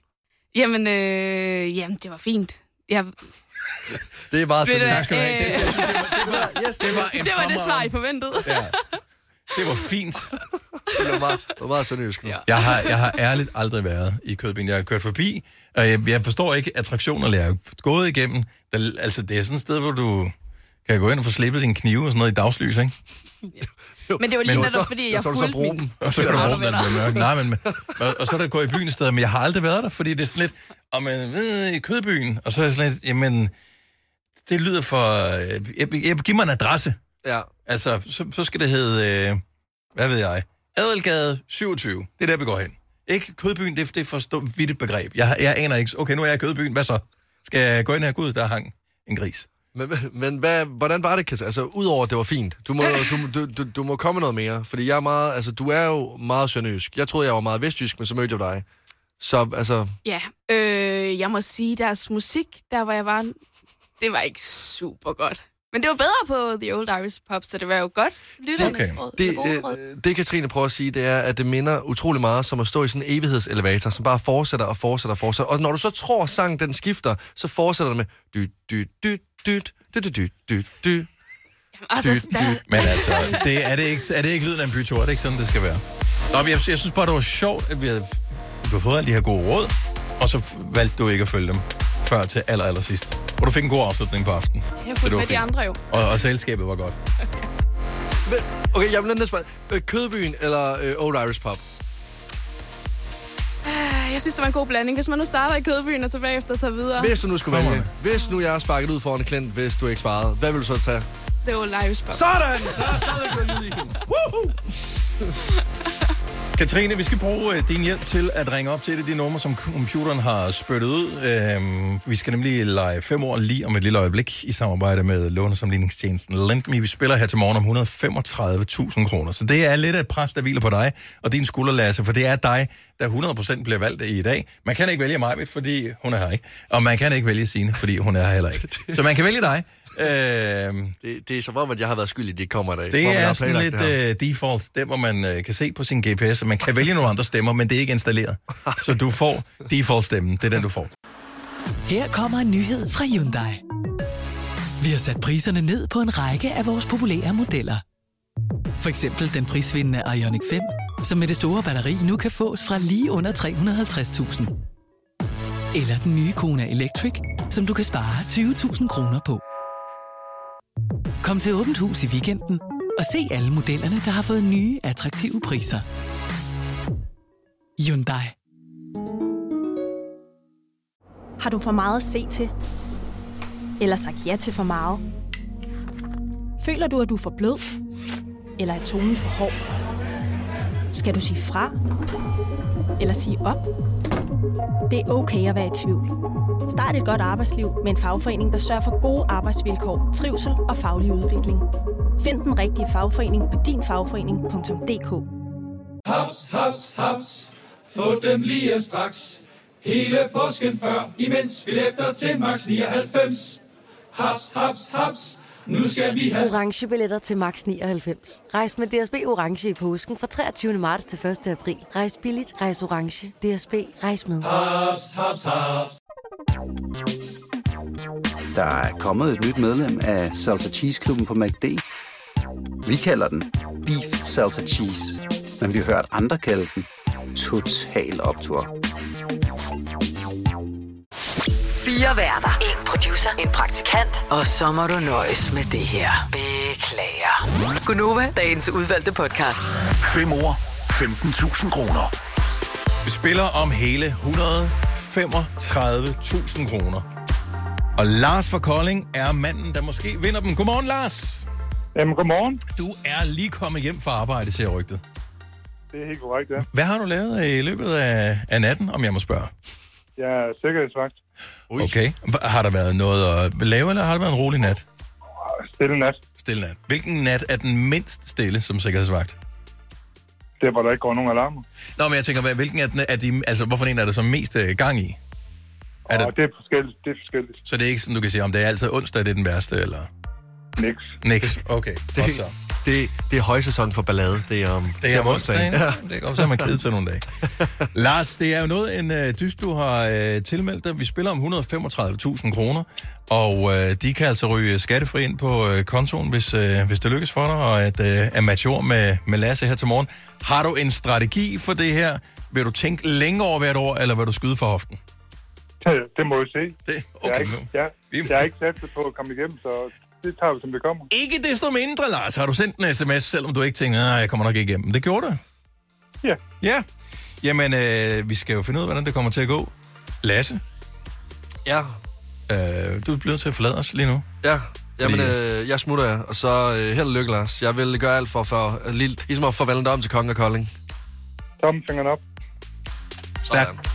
Jamen, øh, jamen, det var fint. Jeg, Det er bare sådan, hvad? skal du have. Det, det, det, det, var, yes, det var en det var det svar, I forventede. Ja. Det var fint. det var meget, det var meget sønderjysk nu. Ja. Jeg har, jeg har ærligt aldrig været i Kødbyen. Jeg har kørt forbi, og jeg, jeg forstår ikke attraktioner, jeg har gået igennem. Der, altså, det er sådan et sted, hvor du kan gå ind og få slippet din knive og sådan noget i dagslys, ikke? Men det var lige netop, så- fordi jeg så du så fulgte bruge min... dem. Og så kan du bruge den, bliver mørkt. Nej, men, og, og, så er der gået i byen et sted, men jeg har aldrig været der, fordi det er sådan lidt, og man ved, i Kødbyen, og så er det sådan lidt, jamen, det lyder for, øh, jeg, jeg, giv mig en adresse. Ja. Altså, så, så skal det hedde, øh, hvad ved jeg, Adelgade 27. Det er der, vi går hen. Ikke Kødbyen, det, det er for stå, vidt begreb. Jeg, jeg aner ikke, okay, nu er jeg i Kødbyen, hvad så? Skal jeg gå ind her? Gud, der hang en gris. Men, men hvad, hvordan var det, Kasse? Altså, udover at det var fint. Du må, du, du, du, du må komme noget mere. Fordi jeg er meget, altså, du er jo meget sønderjysk. Jeg troede, jeg var meget vestjysk, men så mødte jeg dig. Så, altså, Ja, øh, jeg må sige, deres musik, der hvor jeg var, det var ikke super godt. Men det var bedre på The Old Irish Pub, så det var jo godt. Lytternes Okay. råd. det, øh, det Katrine prøver at sige, det er, at det minder utrolig meget som at stå i sådan en evighedselevator, som bare fortsætter og fortsætter og fortsætter. Og når du så tror, sangen den skifter, så fortsætter det med dyt, dyt, dyt, dyt, dyt, dyt, dyt, dyt, dyt. Altså, dyt, dyt. Men altså, det, er, det ikke, er det ikke lyden af en bytur? Er det ikke sådan, det skal være? Nå, jeg, jeg synes bare, det var sjovt, at vi havde, vi havde fået alle de her gode råd, og så valgte du ikke at følge dem før til aller, aller sidst. Og du fik en god afslutning på aftenen. jeg det fulgte var med de fint. andre jo. Og, og selskabet var godt. Okay, jeg vil lige spørge. Øh, Kødbyen eller øh, Old Irish Pub? Jeg synes, det var en god blanding. Hvis man nu starter i Kødbyen, og så bagefter tager videre, Hvis du nu skulle Kommer vælge, hvis nu jeg er sparket ud foran en klient, hvis du ikke svarede, hvad vil du så tage? The Old Irish Pub. Sådan! Der er stadig noget lyd i. Woohoo! Katrine, vi skal bruge øh, din hjælp til at ringe op til det, de numre, som computeren har spyttet ud. Øhm, vi skal nemlig lege fem år lige om et lille øjeblik i samarbejde med lånesomligningstjenesten LendMe. Vi spiller her til morgen om 135.000 kroner. Så det er lidt af et pres, der hviler på dig og din skulder, Lasse, for det er dig, der 100% bliver valgt i dag. Man kan ikke vælge mig, fordi hun er her ikke. Og man kan ikke vælge Signe, fordi hun er her heller ikke. Så man kan vælge dig. Øhm, Det, det er som om, at jeg har været skyldig, at de ikke kommer om, det er sådan lidt det her. øh, default, der hvor man øh, kan se på sin GPS, man kan vælge nogle andre stemmer, men det er ikke installeret. Så du får default-stemmen, det er den, du får. Her kommer en nyhed fra Hyundai. Vi har sat priserne ned på en række af vores populære modeller. For eksempel den prisvindende Ioniq 5, som med det store batteri nu kan fås fra lige under 350.000. Eller den nye Kona Electric, som du kan spare 20.000 kroner på. Kom til Åbent Hus i weekenden og se alle modellerne, der har fået nye, attraktive priser. Hyundai. Har du for meget at se til? Eller sagt ja til for meget? Føler du, at du er for blød? Eller er tonen for hård? Skal du sige fra? Eller sige op? Det er okay at være i tvivl. Start et godt arbejdsliv med en fagforening, der sørger for gode arbejdsvilkår, trivsel og faglig udvikling. Find den rigtige fagforening på dinfagforening.dk. Haps, haps, haps. Få dem lige straks. Hele påsken før, imens billetter til max 99. Haps, haps, haps. Nu skal vi have orange billetter til max 99. Rejs med DSB orange i påsken fra 23. marts til 1. april. Rejs billigt, rejs orange. DSB rejs med. haps, haps, haps. Der er kommet et nyt medlem af Salsa Cheese Klubben på MACD. Vi kalder den Beef Salsa Cheese, men vi har hørt andre kalde den Total Optor. Fire værter. En producer. En praktikant. Og så må du nøjes med det her. Beklager. Gunova, dagens udvalgte podcast. 5 år, 15.000 kroner. Vi spiller om hele 135.000 kroner. Og Lars fra Kolding er manden, der måske vinder dem. Godmorgen, Lars. Jamen, godmorgen. Du er lige kommet hjem fra arbejde, ser rygtet. Det er helt korrekt, ja. Hvad har du lavet i løbet af, af natten, om jeg må spørge? Jeg er sikkerhedsvagt. Okay. Har der været noget at lave, eller har det været en rolig nat? Stille nat. Stille nat. Hvilken nat er den mindst stille som sikkerhedsvagt? Det er, hvor der ikke går nogen alarmer. Nå, men jeg tænker, hvilken er, den, er de, altså, hvorfor en er der så mest øh, gang i? Er Og det, det er forskelligt. Det er forskelligt. så det er ikke sådan, du kan sige, om det er altid onsdag, det er den værste, eller? Niks. Niks. Okay, godt så. Det, det er højsæson for ballade. Det er om Det er om onsdagen. onsdagen. Ja. Det kan også være, man keder til nogle dage. Lars, det er jo noget en uh, dyst, du har uh, tilmeldt dig. Vi spiller om 135.000 kroner, og uh, de kan altså ryge skattefri ind på uh, kontoen, hvis, uh, hvis det lykkes for dig, og at uh, er match ord med, med Lasse her til morgen. Har du en strategi for det her? Vil du tænke længe over hvert år, eller vil du skyde for hoften? Det, det må vi se. Det, Jeg er okay, ikke, nu. jeg, jeg er ikke sat på at komme igennem, så det tager vi, som det kommer. Ikke desto mindre, Lars, har du sendt en sms, selvom du ikke tænker, at jeg kommer nok ikke igennem. Det gjorde du. Ja. Ja. Jamen, øh, vi skal jo finde ud af, hvordan det kommer til at gå. Lasse, Ja, øh, du er blevet til at forlade os lige nu. ja. Jamen, Fordi- øh, jeg smutter jer, og så øh, held og lykke, Lars. Jeg vil gøre alt for, for lige, ligesom at forvandle dig om til kongen af Kolding. Tommelfingeren op. Stærkt.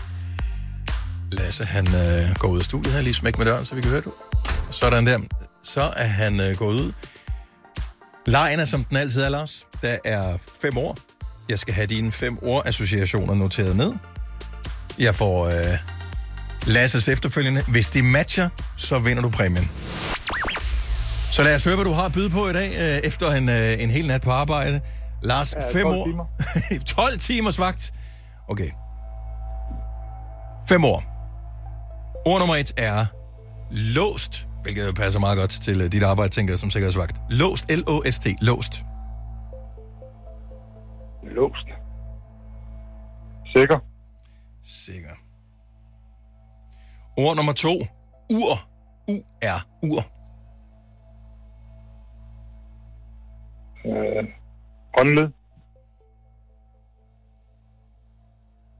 Lasse, han øh, går ud af studiet her, lige smæk med døren, så vi kan høre det. Sådan der. Så er han øh, gået ud. Lejen er, som den altid er, Lars. Der er fem år. Jeg skal have dine fem ord-associationer noteret ned. Jeg får øh, Lasses efterfølgende. Hvis de matcher, så vinder du præmien. Så lad os høre, hvad du har at byde på i dag, øh, efter en, øh, en hel nat på arbejde. Lars, Ja, fem 12 år. timer. 12 timers vagt. Okay. Fem år. Ord nummer et er låst, hvilket passer meget godt til øh, dit arbejde, tænker jeg, som sikkerhedsvagt. Låst, L-O-S-T, låst. Låst. Sikker. Sikker. Ord nummer to, ur. U-R, ur. Øh, håndled.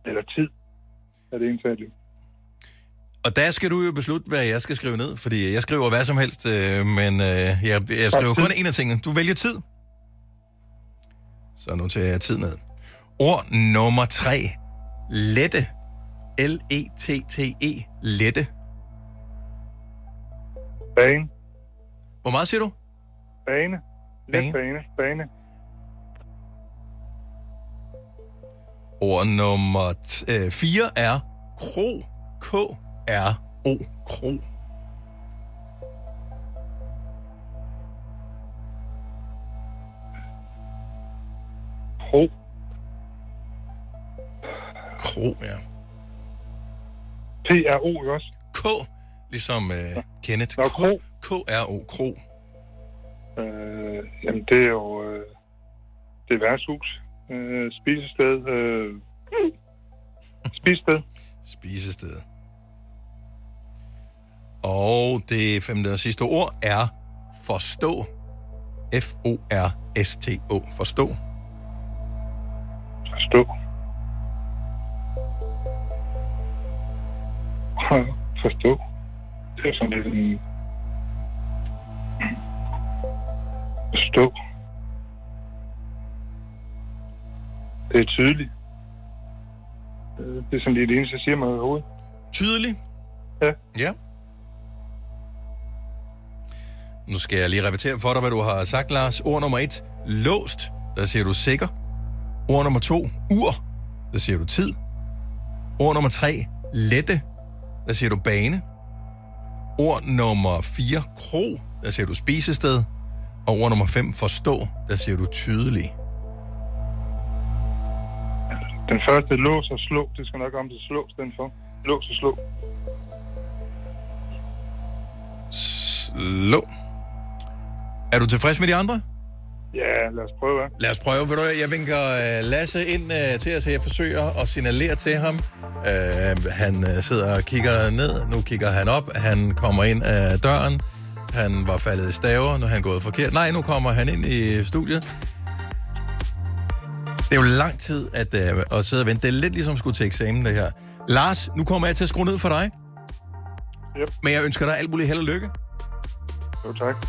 Eller tid. Er det en sag, Og der skal du jo beslutte, hvad jeg skal skrive ned, fordi jeg skriver hvad som helst, øh, men øh, jeg, jeg skriver kun en af tingene. Du vælger tid. Så noterer jeg tid ned. Ord nummer tre. Lette. L-E-T-T-E. Lette. Bane. Hvor meget siger du? Bane. Let bane. Bane. Ord nummer t- øh, fire er kro. K-R-O. Kro. Kro. Kro, ja. T-R-O, ikke også? K, ligesom øh, Kenneth. Nå, kro. K-R-O. Kro. Øh, jamen, det er jo... Øh, det er værtshus. Øh, spisested. Øh, spisested. Spisested. Og det femte og sidste ord er forstå. F-O-R-S-T-O. Forstå. Forstå. Forstå. Det er sådan lidt en... Forstå. Det er tydeligt. Det er sådan lige det eneste, jeg siger mig i hovedet. Tydelig? Ja. Ja. Nu skal jeg lige repetere for dig, hvad du har sagt, Lars. Ord nummer et, låst. Der siger du sikker. Ord nummer to, ur. Der siger du tid. Ord nummer tre, lette. Der siger du bane. Ord nummer 4, kro. Der siger du spisested. Og ord nummer 5, forstå. Der siger du tydelig. Den første lås og slå, det skal nok om til slå, den for. Lås og slå. Slå. Er du tilfreds med de andre? Ja, lad os prøve. Lad os prøve. Ved du, jeg vinker uh, Lasse ind uh, til os, jeg forsøger at signalere til ham. Uh, han uh, sidder og kigger ned. Nu kigger han op. Han kommer ind af døren. Han var faldet i staver, han er gået forkert. Nej, nu kommer han ind i studiet. Det er jo lang tid at, uh, at sidde og vente. Det er lidt ligesom at skulle til eksamen, det her. Lars, nu kommer jeg til at skrue ned for dig. Yep. Men jeg ønsker dig alt muligt held og lykke. Jo, tak.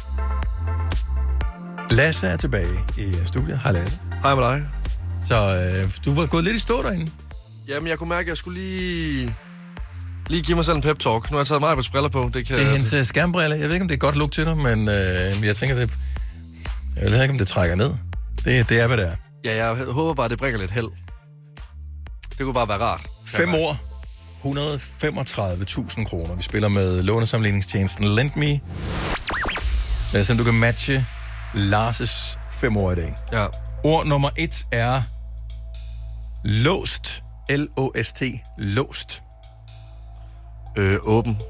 Lasse er tilbage i studiet. Hej Lasse. Hej med dig. Så øh, du var gået lidt i stå derinde. Jamen, jeg kunne mærke, at jeg skulle lige... Lige give mig selv en pep-talk. Nu har jeg taget mig på briller på. Det kan... Det er hendes øh, skærmbrille. Jeg ved ikke, om det er godt look til dig, men øh, jeg tænker, det... Jeg ved ikke, om det trækker ned. Det, det er, hvad det er. Ja, jeg håber bare, det bringer lidt held. Det kunne bare være rart. Fem år. 135.000 kroner. Vi spiller med lånesamligningstjenesten LendMe. Lad os se, om du kan matche Lars' fem år i dag. Ja. Ord nummer et er låst. L-O-S-T. Låst. Øh, åben.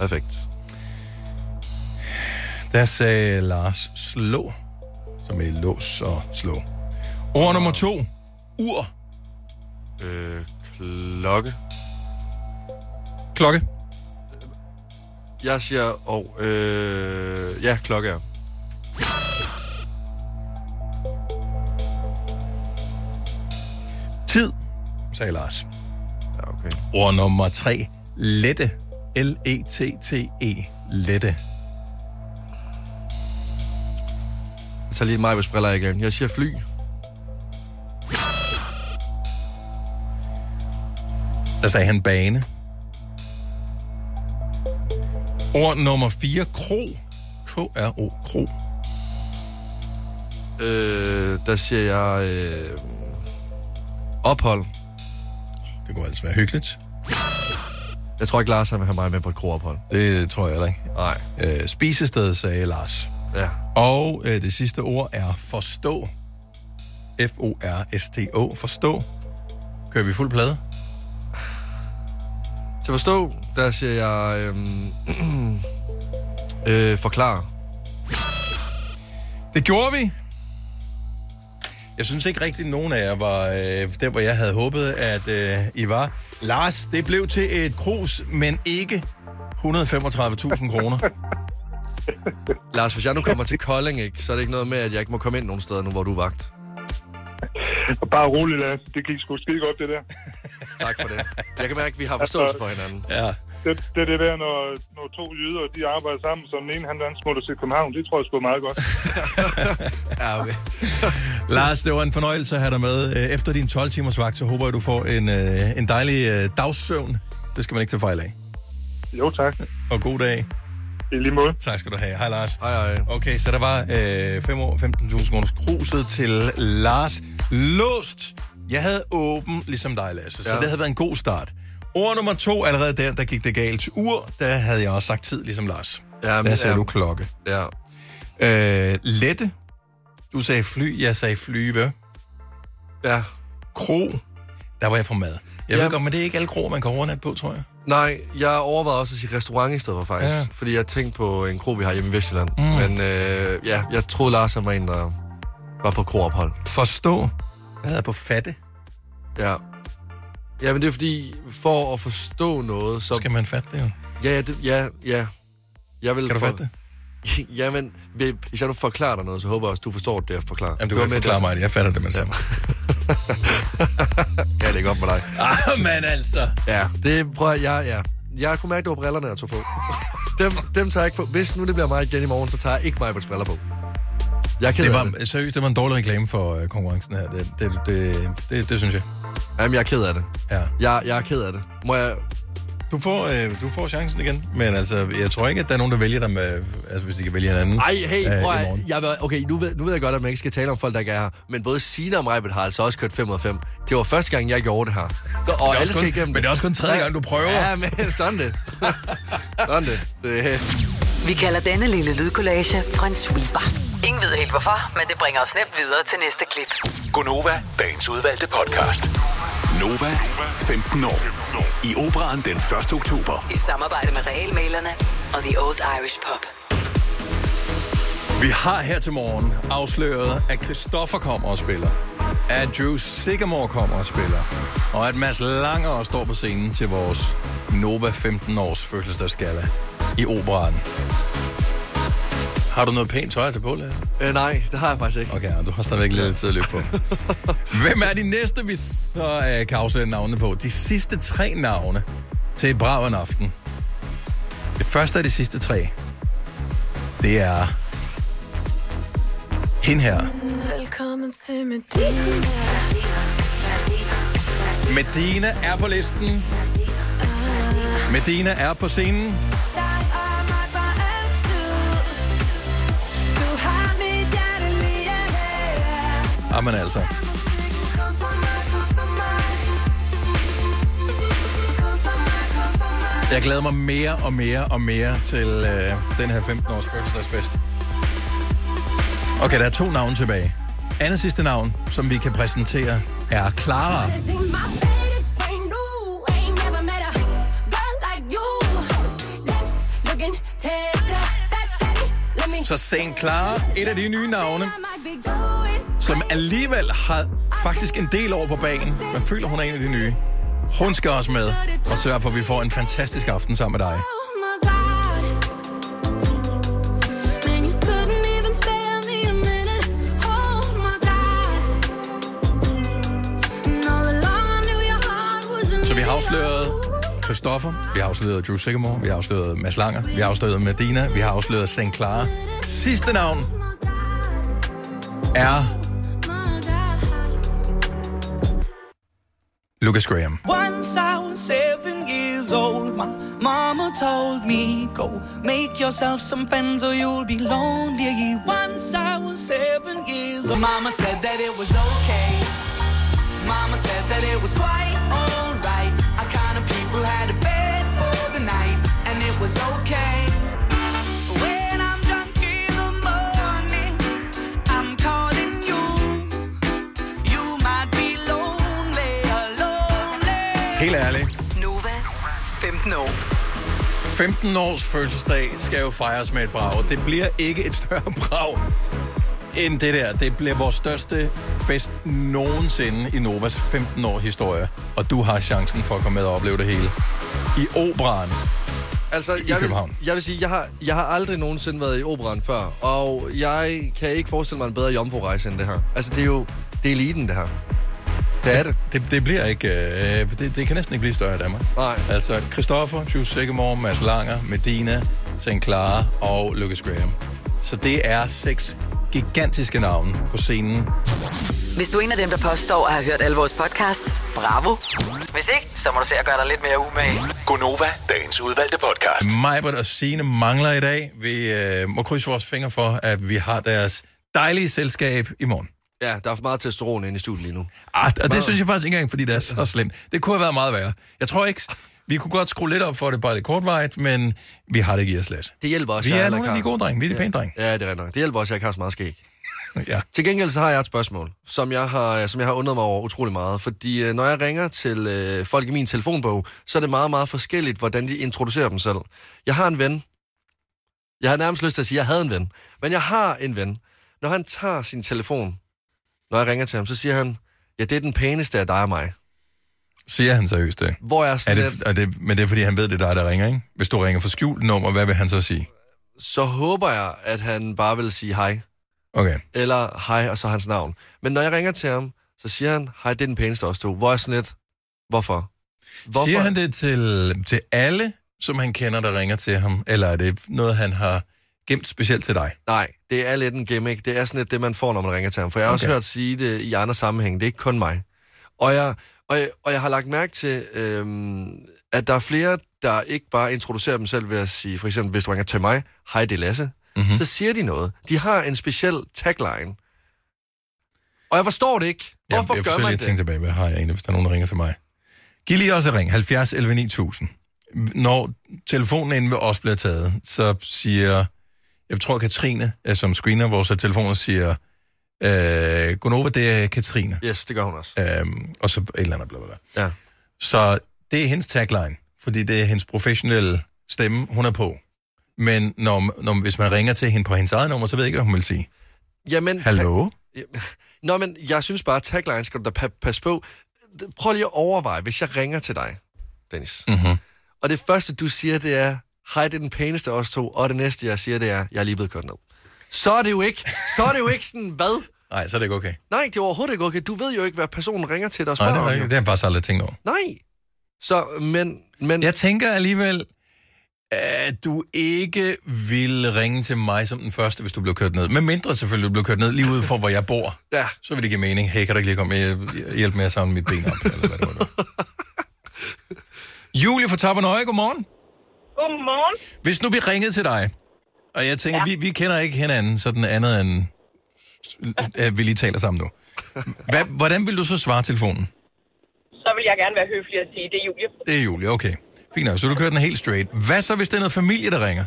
Perfekt. Der sagde Lars slå, som er lås og slå. Ord nummer to. Ur. Øh, klokke. Klokke. Jeg siger, og øh, ja, klokke er. Tid, sagde Lars. Ja, okay. Ord nummer tre. Lette. L-E-T-T-E. Lette. Jeg tager lige mig på briller igen. Jeg siger fly. Der sagde han bane. Ord nummer 4. Kro. K-R-O. Kro. Øh, der siger jeg øh, ophold. Det kunne altså være hyggeligt. Jeg tror ikke, Lars han vil have mig med på et kroophold. Det tror jeg heller ikke. Nej. Øh, spisested, sagde Lars. Ja. Og øh, det sidste ord er forstå. F-O-R-S-T-O. Forstå. Kører vi fuld plade? Til forstå, der siger jeg øh, øh, forklare. Det gjorde vi. Jeg synes ikke rigtig, at nogen af jer var øh, der, hvor jeg havde håbet, at øh, I var. Lars, det blev til et krus, men ikke 135.000 kroner. Lars, hvis jeg nu kommer til Kolding, ikke, så er det ikke noget med, at jeg ikke må komme ind nogen steder nu, hvor du er vagt. Bare rolig, Lasse. Det gik sgu skide godt, det der. Tak for det. Jeg kan mærke, at vi har forståelse for hinanden. Ja. det, det er det der, når, når to jyder, de arbejder sammen, så den ene han, han smutter til København. Det tror jeg sgu er meget godt. ja, okay. Lars, det var en fornøjelse at have dig med. Øh, Efter din 12 timers vagt, så håber jeg, du får en, øh, en dejlig øh, dagssøvn. Det skal man ikke tage fejl af. Jo, tak. Og god dag. I lige måde. Tak skal du have. Hej, Lars. Hej, hej. Okay, så der var øh, 5 år, 15.000 kroners kruset til Lars. Låst. Jeg havde åben, ligesom dig, Lasse, så Ja. det havde været en god start. Ord nummer to, allerede der, der gik det galt. Ur, der havde jeg også sagt tid, ligesom Lars. Ja, der sagde ja. du klokke. Ja. Øh, lette. Du sagde fly, jeg sagde flyve. Ja. Kro. Der var jeg på mad. Jeg Ja. ved godt, men det er ikke alle kroer, man kan overnatte på, tror jeg. Nej, jeg overvejede også at sige restaurant i stedet for faktisk. Ja. Fordi jeg tænkte på en kro, vi har hjemme i Vestjylland. Mm. Men øh, ja, jeg troede Lars han var en, der var på kroophold. Forstå. Jeg havde på fatte. Ja. Ja, men det er fordi, for at forstå noget, så... Skal man fatte det jo? Ja, ja, det, ja, ja. Jeg vil Kan du for... fatte det? Jamen, hvis jeg nu forklarer dig noget, så håber jeg også, du forstår det, jeg forklarer. Jamen, du var kan ikke forklare det, mig det. Jeg fatter det med det samme. Ja, det er godt med dig. Ah, men altså. Ja, det prøver jeg, ja, ja. Jeg kunne mærke, det var brillerne, jeg tog på. dem, dem tager jeg ikke på. Hvis nu det bliver mig igen i morgen, så tager jeg ikke mig på briller på. Jeg er ked Det af det. var, seriøst, det var en dårlig reklame for øh, konkurrencen her. Det, det, det, det, det synes jeg. Jamen, jeg er ked af det. Ja. Jeg, jeg er ked af det. Må jeg... Du får, øh, du får chancen igen, men altså, jeg tror ikke, at der er nogen, der vælger dig med, altså hvis de kan vælge en anden. Ej, hey, øh, prøv at, jeg, okay, nu ved, nu ved jeg godt, at man ikke skal tale om folk, der ikke er her. Men både Sina og Majbet har altså også kørt 5 ud af 5. Det var første gang, jeg gjorde det her. Og Det er også alle skal kun- igennem men det er også kun tredje gang, du prøver. Ja, men sådan det. sådan det. det. Vi kalder denne lille lydkollage en sweeper. Ingen ved helt hvorfor, men det bringer os nemt videre til næste klip. Gunova, dagens udvalgte podcast. Nova, 15 år. I operan den 1. oktober. I samarbejde med Realmalerne og The Old Irish Pub. Vi har her til morgen afsløret, at Christoffer kommer og spiller. At Drew Sigamore kommer og spiller. Og at Mads Langer står på scenen til vores Nova 15 års fødselsdagsgala i Operan. Har du noget pænt tøj til på, Lasse? Øh, nej, det har jeg faktisk ikke. Okay, du har stadigvæk lidt tid at løbe på. Hvem er de næste, vi så øh, kan afsætte navnene på? De sidste tre navne til et brav en aften. Det første af de sidste tre, det er hende her. Velkommen til Medina. Medina er på listen. Medina er på scenen. Jamen altså. Jeg glæder mig mere og mere og mere til øh, den her 15-års fødselsdagsfest. Okay, der er to navne tilbage. Andet sidste navn, som vi kan præsentere, er Clara. Så St. Clara, et af de nye navne, som alligevel har faktisk en del over på banen. Man føler, hun er en af de nye. Hun skal også med og sørge for, at vi får en fantastisk aften sammen med dig. Oh. Oh Så vi har afsløret Christoffer, vi har afsløret Drew Sigamore, vi har afsløret Mads Langer, vi har afsløret Medina, vi har afsløret St. Clara. Sidste navn er Lucas Graham. Once I was seven years old, my mama told me, Go make yourself some friends or you'll be lonely. Once I was seven years old, mama said that it was okay. Mama said that it was quite okay. Was okay. When I'm drunk in the morning, I'm calling you. You might be lonely, alone. Helt ærligt, Nova, 15 år. 15 års fødselsdag skal jo fejres med et brag. Det bliver ikke et større brag end det der. Det bliver vores største fest nogensinde i Novas 15 år historie. Og du har chancen for at komme med og opleve det hele. I operan. Altså, I jeg København. Vil, jeg vil sige, jeg har, jeg har aldrig nogensinde været i operan før, og jeg kan ikke forestille mig en bedre jomfru-rejse end det her. Altså, det er jo det er eliten, det her. Det er det. Det, det bliver ikke... Øh, det, det kan næsten ikke blive større i Danmark. Nej. Altså, Christoffer, Jules Sigamore, Mads Langer, Medina, St. Clara og Lucas Graham. Så det er seks gigantiske navne på scenen. Hvis du er en af dem, der påstår at have hørt alle vores podcasts, bravo. Hvis ikke, så må du se at gøre dig lidt mere umage. Gonova, dagens udvalgte podcast. Majbert og Signe mangler i dag. Vi øh, må krydse vores fingre for, at vi har deres dejlige selskab i morgen. Ja, der er for meget testosteron inde i studiet lige nu. Ah, og det synes jeg faktisk ikke engang, fordi det er så slemt. Det kunne have været meget værre. Jeg tror ikke... Vi kunne godt skrue lidt op for det, bare lidt kortvarigt, men vi har det ikke i os let. Det hjælper også. Vi jeg er nogle af de gode drenge. Vi er de pæne drenge. Ja, det er rigtigt nok. Det hjælper også, at jeg ikke har så meget skæg. ja. Til gengæld så har jeg et spørgsmål, som jeg har, som jeg har undret mig over utrolig meget. Fordi øh, når jeg ringer til øh, folk i min telefonbog, så er det meget, meget forskelligt, hvordan de introducerer dem selv. Jeg har en ven. Jeg har nærmest lyst til at sige, at jeg havde en ven. Men jeg har en ven. Når han tager sin telefon, når jeg ringer til ham, så siger han, ja, det er den pæneste af dig og mig. Siger han seriøst det? Hvor jeg Er sådan det, lidt, er det, men det er, fordi han ved, det er dig, der ringer, ikke? Hvis du ringer for skjult nummer, hvad vil han så sige? så håber jeg, at han bare vil sige hej. Okay. Eller hej, og så hans navn. Men når jeg ringer til ham, så siger han, hej, det er den pæneste os to. Hvor er jeg sådan lidt, hvorfor? Hvorfor? Siger han det til, til alle, som han kender, der ringer til ham? Eller er det noget, han har gemt specielt til dig? Nej, det er lidt en gimmick. Det er sådan lidt det, man får, når man ringer til ham. For jeg har okay. også hørt sige det i andre sammenhæng. Det er ikke kun mig. Og jeg, og jeg, og jeg har lagt mærke til, øhm, at der er flere, der ikke bare introducerer dem selv ved at sige, for eksempel, hvis du ringer til mig, hej, det er Lasse. Mm-hmm. Så siger de noget. De har en speciel tagline. Og jeg forstår det ikke. Hvorfor jeg gør man det? tænke tilbage, hvad har jeg egentlig, hvis der er nogen, der ringer til mig? Giv lige også ring, 70 11 9000. Når telefonen inde ved os bliver taget, så siger, jeg tror Katrine, øh, som screener vores telefoner, siger, øh, Gunova, det er Katrine. Yes, det gør hun også. Øhm, og så et eller andet, bla, bla, bla. Ja. Så det er hendes tagline, fordi det er hendes professionelle stemme, hun er på. Men når, når, hvis man ringer til hende på hendes eget nummer, så ved jeg ikke, hvad hun vil sige. Jamen, Hallo? Ja, Nå, men jeg synes bare, at tagline skal du da pa- passe på. Prøv lige at overveje, hvis jeg ringer til dig, Dennis. Mm-hmm. Og det første, du siger, det er, hej, det er den pæneste af os to. Og det næste, jeg siger, det er, jeg er lige blevet kørt ned. Så er det jo ikke, så er det jo ikke sådan, hvad? Nej, så er det ikke okay. Nej, det er overhovedet ikke okay. Du ved jo ikke, hvad personen ringer til dig og Nej, spørger det, er jo. det har jeg faktisk aldrig tænkt over. Nej. Så, men, men... Jeg tænker alligevel, at du ikke vil ringe til mig som den første, hvis du blev kørt ned. Med mindre selvfølgelig, du blev kørt ned lige ude for, hvor jeg bor. Ja. Så vil det give mening. Hey, kan du ikke lige komme med hjælpe med at samle mit ben op? Eller hvad det var, det. Julie fra Tappernøje, godmorgen. Godmorgen. Hvis nu vi ringede til dig, og jeg tænker, ja. vi, vi kender ikke hinanden sådan andet end, at vi lige taler sammen nu. Hvad, hvordan vil du så svare telefonen? Så vil jeg gerne være høflig og sige, det er Julie. Det er Julie, okay. Fint nok, så du kører den helt straight. Hvad så, hvis det er noget familie, der ringer?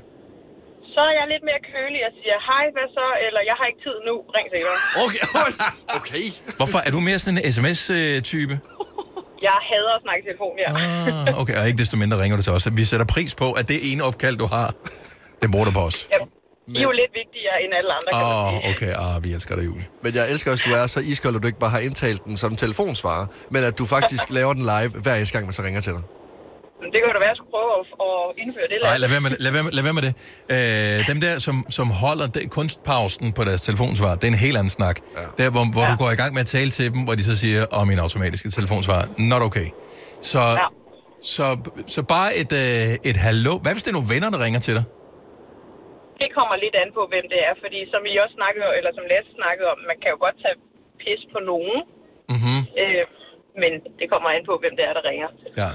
Så er jeg lidt mere kølig og siger, hej, hvad så? Eller jeg har ikke tid nu, ring senere. Okay, okay. Hvorfor? Er du mere sådan en sms-type? Jeg hader at snakke i telefon, ja. Ah, okay, og ikke desto mindre ringer du til os. Vi sætter pris på, at det ene opkald, du har, den bruger du på os. I er jo lidt vigtigere end alle andre, kan sige. oh, okay, ah, vi elsker dig, Julie. Men jeg elsker også, at du er så iskold, at du ikke bare har indtalt den som telefonsvarer, men at du faktisk laver den live hver eneste gang, man så ringer til dig. Men det kan jo da være, at jeg skulle prøve at, at indføre det. Nej, lad være med det. Lad være med, lad være med det. Øh, dem der, som, som holder det, kunstpausen på deres telefonsvar, det er en helt anden snak. Ja. Der, hvor, hvor ja. du går i gang med at tale til dem, hvor de så siger, om oh, min automatiske telefonsvar, not okay. Så, ja. så, så bare et, øh, et hallo. Hvad hvis det er nogle venner, der ringer til dig? Det kommer lidt an på, hvem det er. Fordi som vi også snakkede, eller som Lasse snakkede om, man kan jo godt tage pis på nogen. Mm-hmm. Øh, men det kommer an på, hvem det er, der ringer. Ja.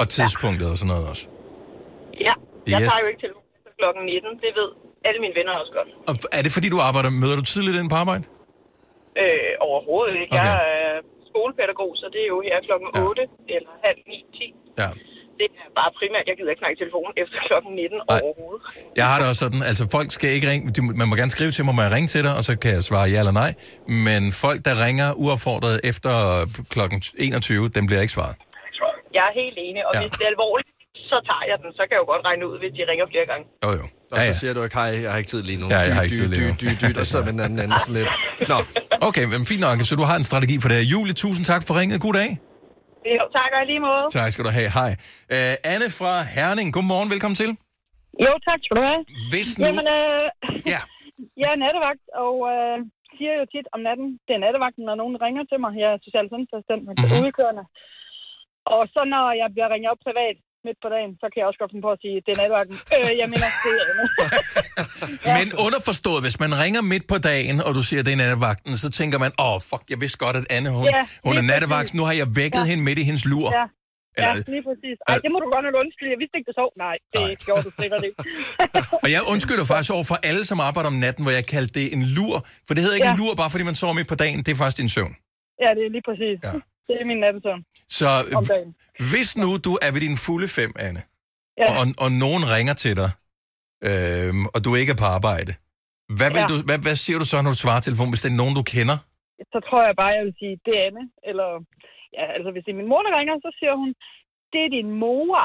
Og tidspunktet og sådan noget også. Ja, jeg Yes. tager jo ikke efter klokken 19. Det ved alle mine venner også godt. Og er det fordi, du arbejder, møder du tidligt ind på arbejde? Øh, overhovedet ikke. Okay. Jeg er skolepædagog, så det er jo her klokken 8 eller halv 9, 10. Ja. Det er bare primært, jeg gider ikke snakke i telefonen efter klokken 19 Nej. overhovedet. Jeg har det også sådan, altså folk skal ikke ringe, de, man må gerne skrive til mig, må jeg ringe til dig, og så kan jeg svare ja eller nej. Men folk, der ringer uaffordret efter klokken 21, dem bliver ikke svaret. Jeg er helt enig, og Ja. ja. hvis det er alvorligt, så tager jeg den. Så kan jeg jo godt regne ud, hvis de ringer flere gange. Jo, jo. Og så siger du ikke, hej, jeg har ikke tid lige nu. Ja, jeg har Dy, ikke dy, tid lige nu. dy, dy, dy, og så med den anden anden lidt. Nå, Okay, men fint nok, så du har en strategi for det her. Julie, tusind tak for ringet. God dag. Jo, tak og lige måde. Tak skal du have. Hej. Uh, Anne fra Herning, godmorgen, velkommen til. Jo, tak skal du have. Hvis nu... Jamen, øh, ja. jeg er nattevagt, og øh, siger jo tit om natten, det er nattevagten, når nogen ringer til mig. Jeg er social sundhedsassistent, men Mhm. mm-hmm. udkørende. Og så når jeg bliver ringet op privat midt på dagen, så kan jeg også godt finde på at sige, det er nattevagten. Øh, jeg mener, det er Anne. Men underforstået, hvis man ringer midt på dagen, og du siger, det er nattevagten, så tænker man, åh, oh, fuck, jeg vidste godt, at Anne, hun, Ja, hun er nattevagt. Nu har jeg vækket Ja. hende midt i hendes lur. Ja. Ja, lige præcis. Ej, det må du godt nok undskylde. Jeg vidste ikke, det sov. Nej, det Nej. gjorde du sikkert ikke. Og jeg undskylder faktisk over for alle, som arbejder om natten, hvor jeg kaldte det en lur. For det hedder ikke Ja. en lur, bare fordi man sover midt på dagen. Det er faktisk din søvn. Ja, det er lige præcis. Ja. Det er min nattesøvn. Så Om dagen. hvis nu du er ved din fulde fem, Anne, Ja. og, og nogen ringer til dig, øhm, og du ikke er på arbejde, hvad, vil Ja. du, hvad, hvad siger du så, når du svarer telefonen, hvis det er nogen, du kender? Så tror jeg bare, jeg vil sige, det er Anne. Eller, ja, altså hvis det er min mor, der ringer, så siger hun, det er din mor.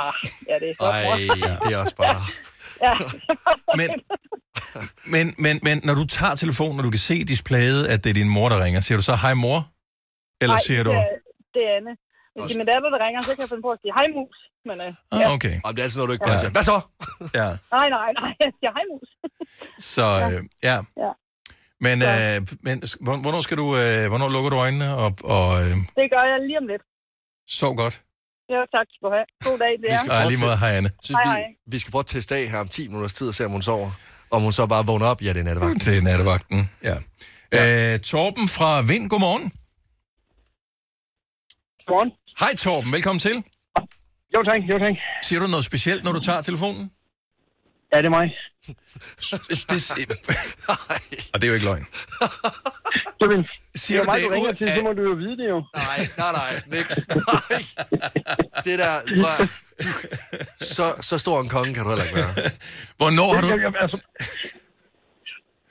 Ja, det er så Ej, mor. det er også bare... ja. Men, men, men, men når du tager telefonen, og du kan se displayet, at det er din mor, der ringer, siger du så, hej mor? Eller Nej, siger du... Er, det er Anne. Hvis det er min datter, der ringer, så kan jeg finde på at sige, hej mus. Men, øh, ja. Ah, okay. Og det er altid noget, du ikke bare siger. Hvad så? Ja, Nej, nej, nej. Jeg siger, hej mus. så øh, ja. Ja. Men, øh, men hvor- hvornår skal du, øh, hvornår lukker du øjnene og, og øh, Det gør jeg lige om lidt. sov godt? Ja, tak skal du have. God dag, det Vi er. skal Ej, lige måde, hej Anne. Synes Hej, vi, hej. vi skal prøve at teste af her om 10 minutters tid og se, om hun sover. Om hun så bare vågner op. Ja, det er nattevagt. Det er nattevagten, ja. ja. Øh, Torben fra Vind, godmorgen. Godmorgen. Hej Torben, velkommen til. Jo tak, jo tak. Siger du noget specielt, når du tager telefonen? Ja, det er mig. Det, og det er jo ikke løgn. Jamen, Siger det du er mig, det du ringer ud til, af- så må du jo vide det jo. Nej, nej, nej, niks. Nej. Det der, prøv, så, så stor en konge kan du heller ikke være. Hvornår har du... Jamen, jamen, altså,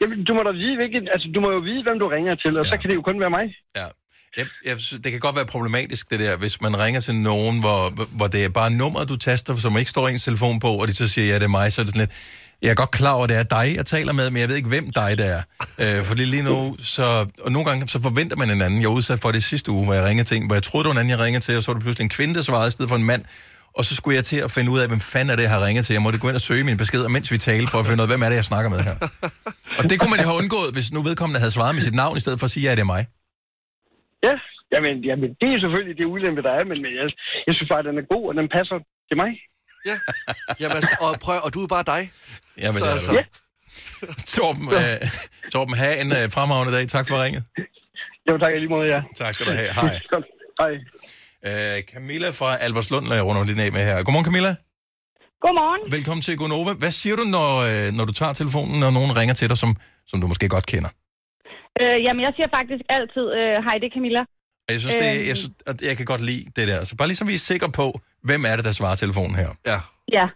jamen, du må da vide, hvilket, altså, du må jo vide, hvem du ringer til, og ja. så kan det jo kun være mig. Ja. Jeg, jeg, det kan godt være problematisk, det der, hvis man ringer til nogen, hvor, hvor det er bare nummeret, du taster, som ikke står ens telefon på, og de så siger, ja, det er mig, så er det sådan lidt, jeg er godt klar over, at det er dig, jeg taler med, men jeg ved ikke, hvem dig det er. Øh, for lige nu, så, og nogle gange, så forventer man en anden. Jeg var udsat for det sidste uge, hvor jeg ringede til en, hvor jeg troede, det var en anden, jeg ringede til, og så var det pludselig en kvinde, der svarede i stedet for en mand. Og så skulle jeg til at finde ud af, hvem fanden er det, jeg har ringet til. Jeg måtte gå ind og søge mine beskeder, mens vi talte, for at finde ud af, hvem er det, jeg snakker med her. Og det kunne man jo have undgået, hvis nu vedkommende havde svaret med sit navn, i stedet for at sige, ja, det er mig. Ja, jamen, jamen det er selvfølgelig det ulempe, der er, men men jeg, jeg synes bare, at den er god, og den passer til mig. Ja. Jamen, altså, og, prøv, og du er bare dig. Jamen, Så det er altså- altså. Torben, øh, Torben, have en øh, fremragende dag. Tak for ringet. Jo, tak lige måde, ja. Tak skal du have. Hej. Godt. Hej. Øh, Camilla fra Alberslund, der jeg runder lidt af med her. Godmorgen, Camilla. Godmorgen. Velkommen til Gonova. Hvad siger du, når, øh, når du tager telefonen, når nogen ringer til dig, som, som du måske godt kender? Øh, jamen, jeg siger faktisk altid, øh, hej, det er Camilla. Og Jeg synes, det, Øhm. jeg, synes, at jeg kan godt lide det der. Så bare ligesom vi er sikre på, hvem er det, der svarer telefonen her. Ja. Ja,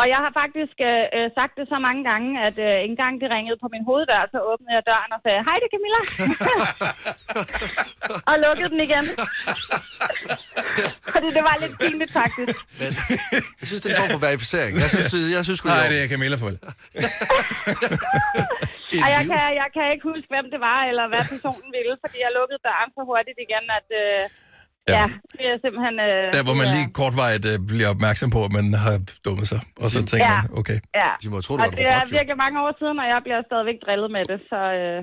og jeg har faktisk øh, øh, sagt det så mange gange, at øh, en gang det ringede på min hoveddør, så åbnede jeg døren og sagde, hej, det er Camilla. og lukkede den igen. Fordi det var lidt pinligt, faktisk. Men jeg synes, det er en form for verificering. Jeg synes, det, jeg synes Nej, er- det er Camilla for Og jeg kan, jeg kan ikke huske, hvem det var, eller hvad personen ville, fordi jeg lukkede døren så hurtigt igen, at øh, ja. ja, det er simpelthen... Øh, Der, hvor man er- lige kortvarigt øh, bliver opmærksom på, at man har dummet sig. Og så tænker Ja. man, okay. Ja, De må tro, du og er det er robot, jo. virkelig mange år siden, og jeg bliver stadigvæk drillet med det, så, øh,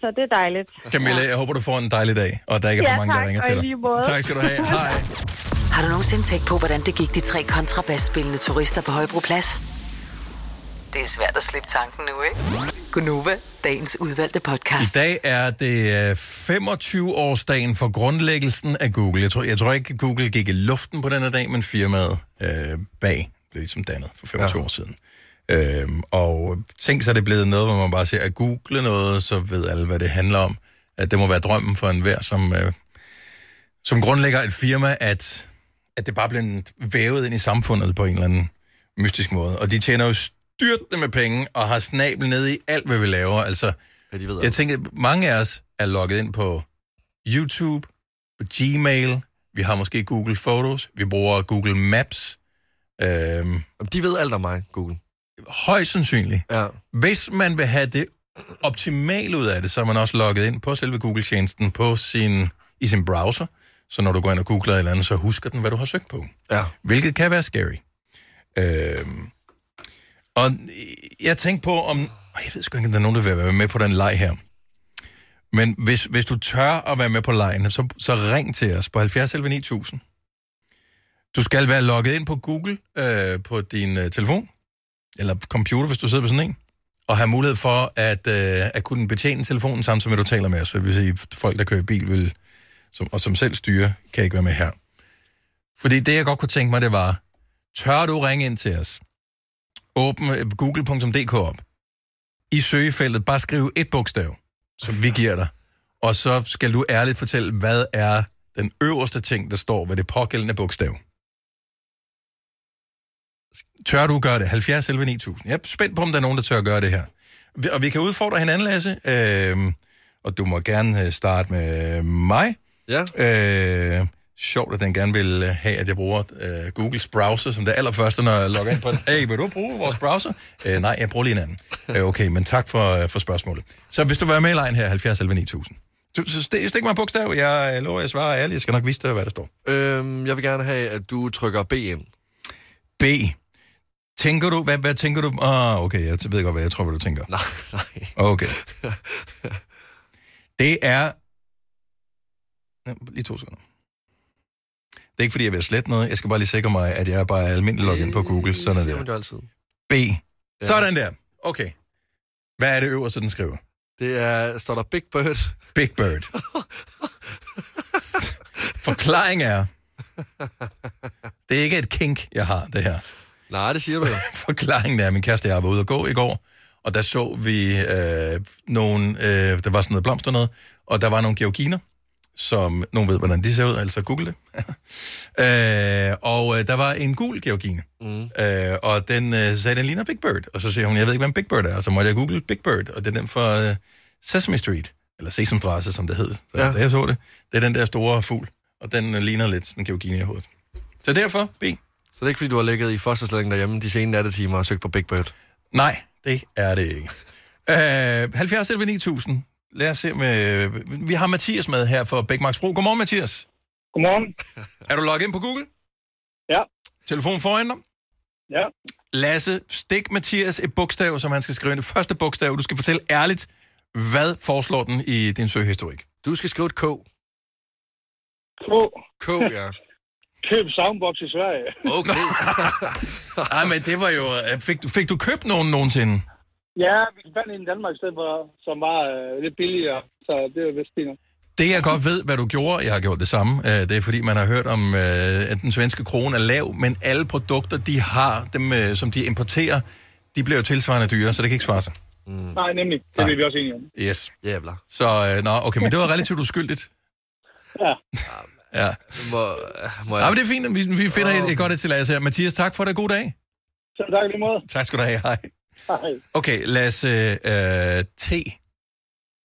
så det er dejligt. Camilla, jeg håber, du får en dejlig dag, og der ikke er Ja, for mange, der tak, ringer og til dig. Tak skal du have. Hej. Har du nogensinde tænkt på, hvordan det gik de tre kontrabasspillende turister på Højbroplads? Det er svært at slippe tanken nu, ikke? Gunova, dagens udvalgte I podcast. dag er det øh, 25-årsdagen for grundlæggelsen af Google. Jeg tror, jeg tror ikke, Google gik i luften på denne dag, men firmaet øh, bag blev ligesom dannet for 25 ja. år siden. Øhm, og tænk så, er det blevet noget, hvor man bare siger, at google noget, så ved alle, hvad det handler om. At det må være drømmen for enhver, som, øh, som grundlægger et firma, at, at det bare bliver vævet ind i samfundet på en eller anden mystisk måde. Og de tjener jo styrtende med penge, og har snabel nede i alt, hvad vi laver. Altså, ja, de ved jeg tænker, mange af os er logget ind på YouTube, på Gmail, vi har måske Google Photos, vi bruger Google Maps. Øhm, de ved alt om mig, Google. Højst sandsynligt. Ja. Hvis man vil have det optimale ud af det, så er man også logget ind på selve Google-tjenesten på sin, i sin browser. Så når du går ind og googler et eller andet, så husker den, hvad du har søgt på. Ja. Hvilket kan være scary. Øhm, og jeg tænkte på, om... Jeg ved sgu ikke, om der er nogen, der vil være med på den leg her. Men hvis, hvis du tør at være med på lejen, så, så ring til os på 70 11 9000. Du skal være logget ind på Google øh, på din øh, telefon, eller computer, hvis du sidder på sådan en, og have mulighed for at, øh, at kunne betjene telefonen samtidig med, at du taler med os. Så det vil sige, folk, der kører bil, vil, som, og som selv styrer, kan ikke være med her. Fordi det, jeg godt kunne tænke mig, det var, tør du ringe ind til os? Åbn øh, google.dk op. I søgefeltet bare skriv et bogstav, som vi giver dig. Og så skal du ærligt fortælle, hvad er den øverste ting, der står ved det pågældende bogstav. Tør du gøre det? 70 11 9000. Jeg er spændt på, om der er nogen, der tør gøre det her. Og vi kan udfordre hinanden, Lasse. Øhm, og du må gerne øh, starte med mig. Ja. Øh, sjovt, at den gerne vil øh, have, at jeg bruger øh, Googles browser som det allerførste, når jeg logger ind på den. Hey, vil du bruge vores browser? Øh, nej, jeg bruger lige en anden. Øh, okay, men tak for, øh, for spørgsmålet. Så hvis du vil være med i lejen her, 70 11 9000. Du, så stik, stik mig en bogstav. Jeg lover, jeg svarer ærligt. Jeg skal nok vise dig, hvad der står. Øhm, jeg vil gerne have, at du trykker B ind. B. Tænker du, hvad, hvad tænker du? Ah, okay, jeg ved godt, hvad jeg tror, hvad du tænker. Nej, nej. Okay. Det er... Lige to sekunder. Det er ikke, fordi jeg vil slette noget. Jeg skal bare lige sikre mig, at jeg er bare almindelig logget ind på Google. Sådan er det. jo altid. B. Sådan der. Okay. Hvad er det øverste, den skriver? Det er, står der Big Bird. Big Bird. Forklaring er... Det er ikke et kink, jeg har, det her. Nej, det siger du jo. Forklaringen er, at min kæreste og jeg var ude at gå i går, og der så vi øh, nogle, øh, der var sådan noget blomster noget, og der var nogle georginer, som nogen ved, hvordan de ser ud, altså google det. øh, og øh, der var en gul georgine, Mm. øh, og den øh, sagde, den ligner Big Bird. Og så siger hun, jeg ved ikke, hvad en Big Bird er, og så måtte jeg google Big Bird, og det er den fra øh, Sesame Street, eller Sesamstrasse, som det hed. Så ja. Da jeg så det, det er den der store fugl, og den øh, ligner lidt sådan en georgine i hovedet. Så derfor, B. Så det er ikke, fordi du har ligget i fosterstilling derhjemme de sene nattetimer og søgt på Big Bird? Nej, det er det ikke. Øh, 70 11 9000. Lad os se med... Vi har Mathias med her for Bækmarksbro. Godmorgen, Mathias. Godmorgen. Er du logget ind på Google? Ja. Telefon foran dig? Ja. Lasse, stik Mathias et bogstav, som han skal skrive ind. Det første bogstav. Du skal fortælle ærligt, hvad foreslår den i din søgehistorik? Du skal skrive et K. K. K, ja. Køb soundbox i Sverige. Okay. Ej, men det var jo... Fik, du- fik du købt nogen nogensinde? Ja, vi fandt en i Danmark i stedet for, som var øh, lidt billigere, så det er vist fint. Det jeg godt ved, hvad du gjorde, jeg har gjort det samme, øh, det er fordi, man har hørt om, øh, at den svenske krone er lav, men alle produkter, de har, dem øh, som de importerer, de bliver jo tilsvarende dyre, så det kan ikke svare sig. Mm. Nej, nemlig. Det Nej. vi også enige om. Yes. Jævler. Så, øh, nå, okay, men det var relativt uskyldigt. Ja. Ja. Må, må Ja, men det er fint, vi, vi finder et, et godt et til Lasse her. Mathias, tak for det. God dag. Så tak i lige måde. Tak skal du have. Hej. Okay, Lasse, øh, T.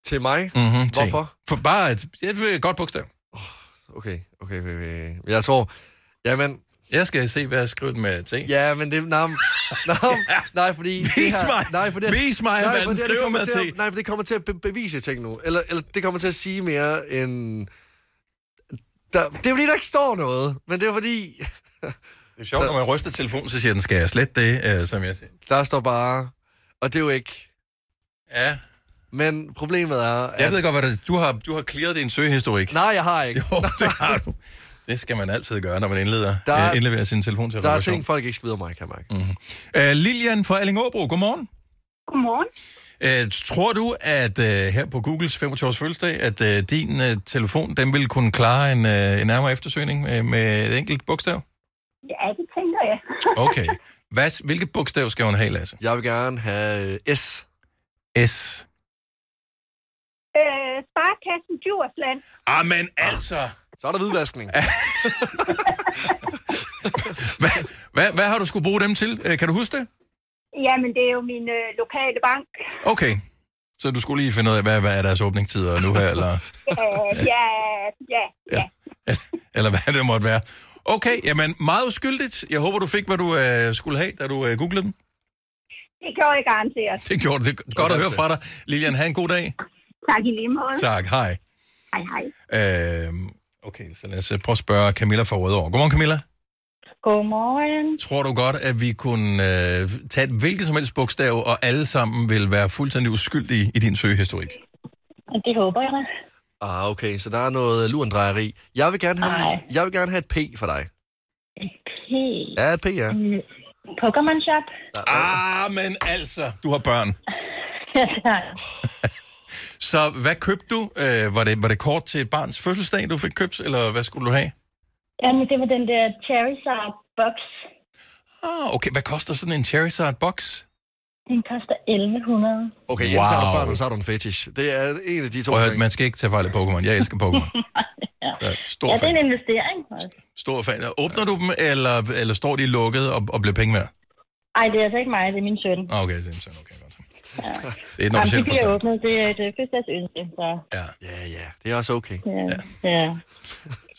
Til mig? Mm-hmm, T. Hvorfor? For bare et, et godt bogstav. Okay, okay, okay, okay. Jeg tror... Jamen... Jeg skal se, hvad jeg har skrevet med T. Ja, men det... Nej, nej, nej fordi... det Vis her- mig. Nej, for det, Vis mig, nej, hvad den det, det skriver kommer med til T. at- Nej, for det kommer til at be- bevise ting nu. Eller, eller det kommer til at sige mere end... Der, det er fordi, der ikke står noget, men det er fordi... Det er sjovt, når man ryster telefonen, så siger den, skal jeg slet det, øh, som jeg siger. Der står bare... Og det er jo ikke... Ja. Men problemet er... At... Jeg ved godt, hvad det Du har, du har clearet din søgehistorik. Nej, jeg har ikke. Jo, det har du. Det skal man altid gøre, når man indleder, Der der, er- øh, indleverer sin telefon til Der er ting, folk ikke skal vide om mig, kan jeg mærke. Mm-hmm. Uh, Lilian fra Allingåbro, godmorgen. Godmorgen. Uh, tror du, at uh, her på Googles 25-års fødselsdag, at uh, din uh, telefon, den vil kunne klare en, uh, en nærmere eftersøgning uh, med et enkelt bogstav? Ja, det tænker jeg. Okay. Hvad, hvilket bogstav skal hun have, Lasse? Jeg vil gerne have øh, S. S. Øh, Sparkassen Djursland. Ah, men altså... Så er der hvidvaskning. hvad, hvad, hvad har du skulle bruge dem til? Uh, kan du huske det? Jamen, det er jo min øh, lokale bank. Okay. Så du skulle lige finde ud af, hvad, hvad er deres åbningstider nu her, eller, Øh, ja, ja, ja. eller hvad det måtte være. Okay, jamen meget uskyldigt. Jeg håber, du fik, hvad du uh, skulle have, da du uh, googlede den. Det gjorde jeg garanteret. Det gjorde det. Er Godt at høre fra dig. Lilian, have en god dag. Tak i lige måde. Tak, hej. Hej, hej. Øhm, okay, så lad os øh, prøve at spørge Camilla fra Rødovre. Godmorgen, Camilla. Godmorgen. Tror du godt, at vi kunne øh, tage et hvilket som helst bogstav, og alle sammen vil være fuldstændig uskyldige i din søgehistorik? det håber jeg. Ah, okay, så der er noget lurendrejeri. Jeg vil gerne have, Nej. jeg vil gerne have et P for dig. P. Ja, et P, ja. Mm, Pokémon Shop. Ah, men altså, du har børn. Ja. Så hvad købte du? Øh, var, det, var det kort til et barns fødselsdag, du fik købt, eller hvad skulle du have? Jamen, det var den der Charizard box. Ah, okay. Hvad koster sådan en Charizard box? Den koster 1100. Okay, wow. så har du børn, og så har du en fetish. Det er en af de to ting. man skal ikke tage fejl af Pokémon. Jeg elsker Pokémon. ja. Ja, stor ja, det er fan. en investering. også. Stor fan. Åbner du dem, eller, eller står de lukket og, og bliver penge værd? Ej, det er altså ikke mig, det er min søn. Ah, Okay, det er sådan, okay. Godt. Ja. Det er et Jamen, de bliver åbnet. Det er et øh, fødselsdagsønske, så... Ja. ja, ja. Det er også okay. Ja. ja.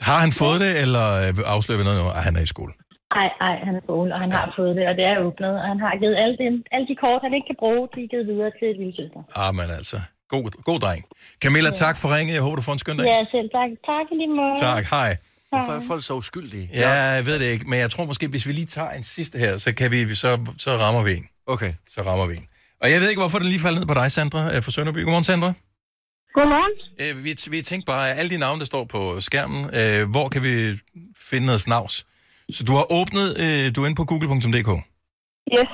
Har han fået det, eller øh, afslører vi noget nu? Ej, han er i skole. Ej, ej, han er skole, og han har fået det, og det er åbnet. Og han har givet alle de, alle de kort, han ikke kan bruge, de er givet videre til lille søster. Ah, men altså. God, god dreng. Camilla, tak for ringet. Jeg håber, du får en skøn dag. Ja, selv tak. Tak i lige måde. Tak, hej. Hvorfor er folk så uskyldige? Ja, jeg ved det ikke, men jeg tror måske, hvis vi lige tager en sidste her, så, kan vi, så, så rammer vi en. Okay. Så rammer vi en. Og jeg ved ikke, hvorfor den lige faldt ned på dig, Sandra øh, fra Sønderby. Godmorgen, Sandra. Godmorgen. Øh, vi, vi tænkte bare, at alle de navne, der står på skærmen, øh, hvor kan vi finde noget snavs? Så du har åbnet, øh, du er inde på google.dk. Yes.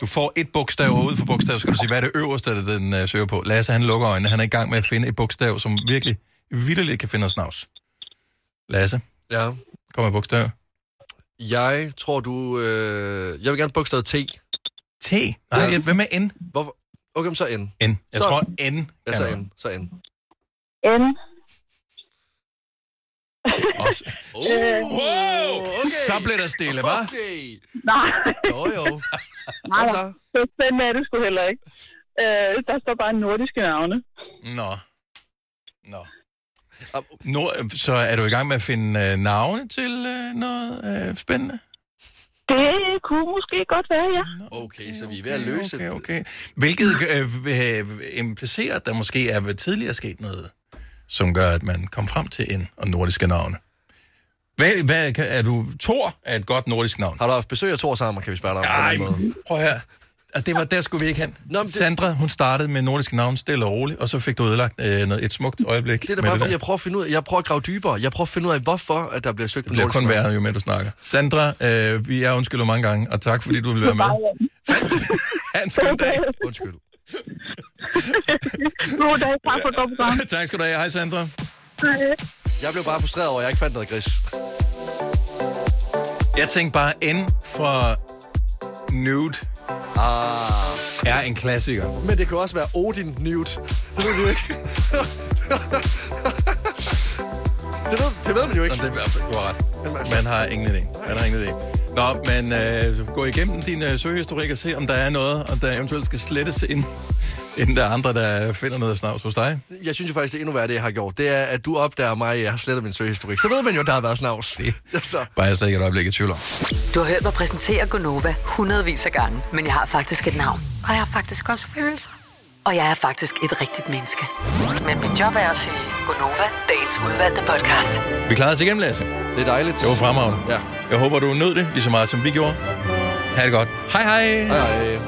Du får et bogstav, og ud for bogstav skal du sige, hvad er det øverste, der den øh, søger på. Lasse, han lukker øjnene. Han er i gang med at finde et bogstav, som virkelig, vildt kan finde noget snavs. Lasse, Ja. kom med bogstav. Jeg tror, du... Øh... Jeg vil gerne bogstavet T. T? Nej, ja. hvad med N? Hvorfor? Okay, men så N. N. Jeg så... tror, N. Ja, kan så. N. Så N. N. Også. wow, okay. Så blev der stille, hva'? Okay. Nej. Jo, jo. Nej, Kom så. så. spændende er det sgu heller ikke. Øh, der står bare nordiske navne. Nå. Nå. Nå, så er du i gang med at finde øh, navne til øh, noget øh, spændende? Det kunne måske godt være, ja. Okay, så vi er ved at løse okay, okay. Hvilket øh, øh, implicerer, at der måske er ved tidligere sket noget, som gør, at man kom frem til en og nordiske navne. Hvad, hvad, kan- er du... Thor er et godt nordisk navn. Har du haft besøg af Thor sammen, kan vi spørge dig om? Ej, på den måde? prøv her. Og det var, der skulle vi ikke hen. Nå, det- Sandra, hun startede med nordiske navn stille og roligt, og så fik du ødelagt øh, noget, et smukt øjeblik. Det er da med bare, fordi jeg prøver at finde ud af, jeg prøver at grave dybere. Jeg prøver at finde ud af, hvorfor at der bliver søgt Det på bliver nordisk kun navn. værre, jo mere du snakker. Sandra, øh, vi er undskyldt mange gange, og tak fordi du vil være med. Ha' en skøn dag. Undskyld. God dag, tak for godt program. tak skal du have. Hej, Sandra. Jeg blev bare frustreret over, at jeg ikke fandt noget gris. Jeg tænkte bare, N for nude Ah. er en klassiker. Men det kan også være Odin Nude. Det ved vi jo ikke. det, ved, det ved man jo ikke. Nå, det, du har ret. Man har ingen idé. Man har ingen idé. Nå, men øh, gå igennem din øh, søgehistorik og se, om der er noget, og der eventuelt skal slettes ind, inden der er andre, der finder noget snavs hos dig. Jeg synes jo faktisk, det er endnu værre, det jeg har gjort. Det er, at du opdager mig, at jeg har slettet min søgehistorik. Så ved man jo, at der har været snavs. Så. Bare jeg slet ikke et øjeblik i tvivl om. Du har hørt mig præsentere Gonova hundredvis af gange, men jeg har faktisk et navn. Og jeg har faktisk også følelser. Og jeg er faktisk et rigtigt menneske. Men mit job er at sige Gonova, dagens udvalgte podcast. Vi klarede os igennem, Lasse. Det er dejligt. Det var fremragende. Ja. Jeg håber, du nød det lige så meget, som vi gjorde. Ha' det godt. Hej hej. Hej hej.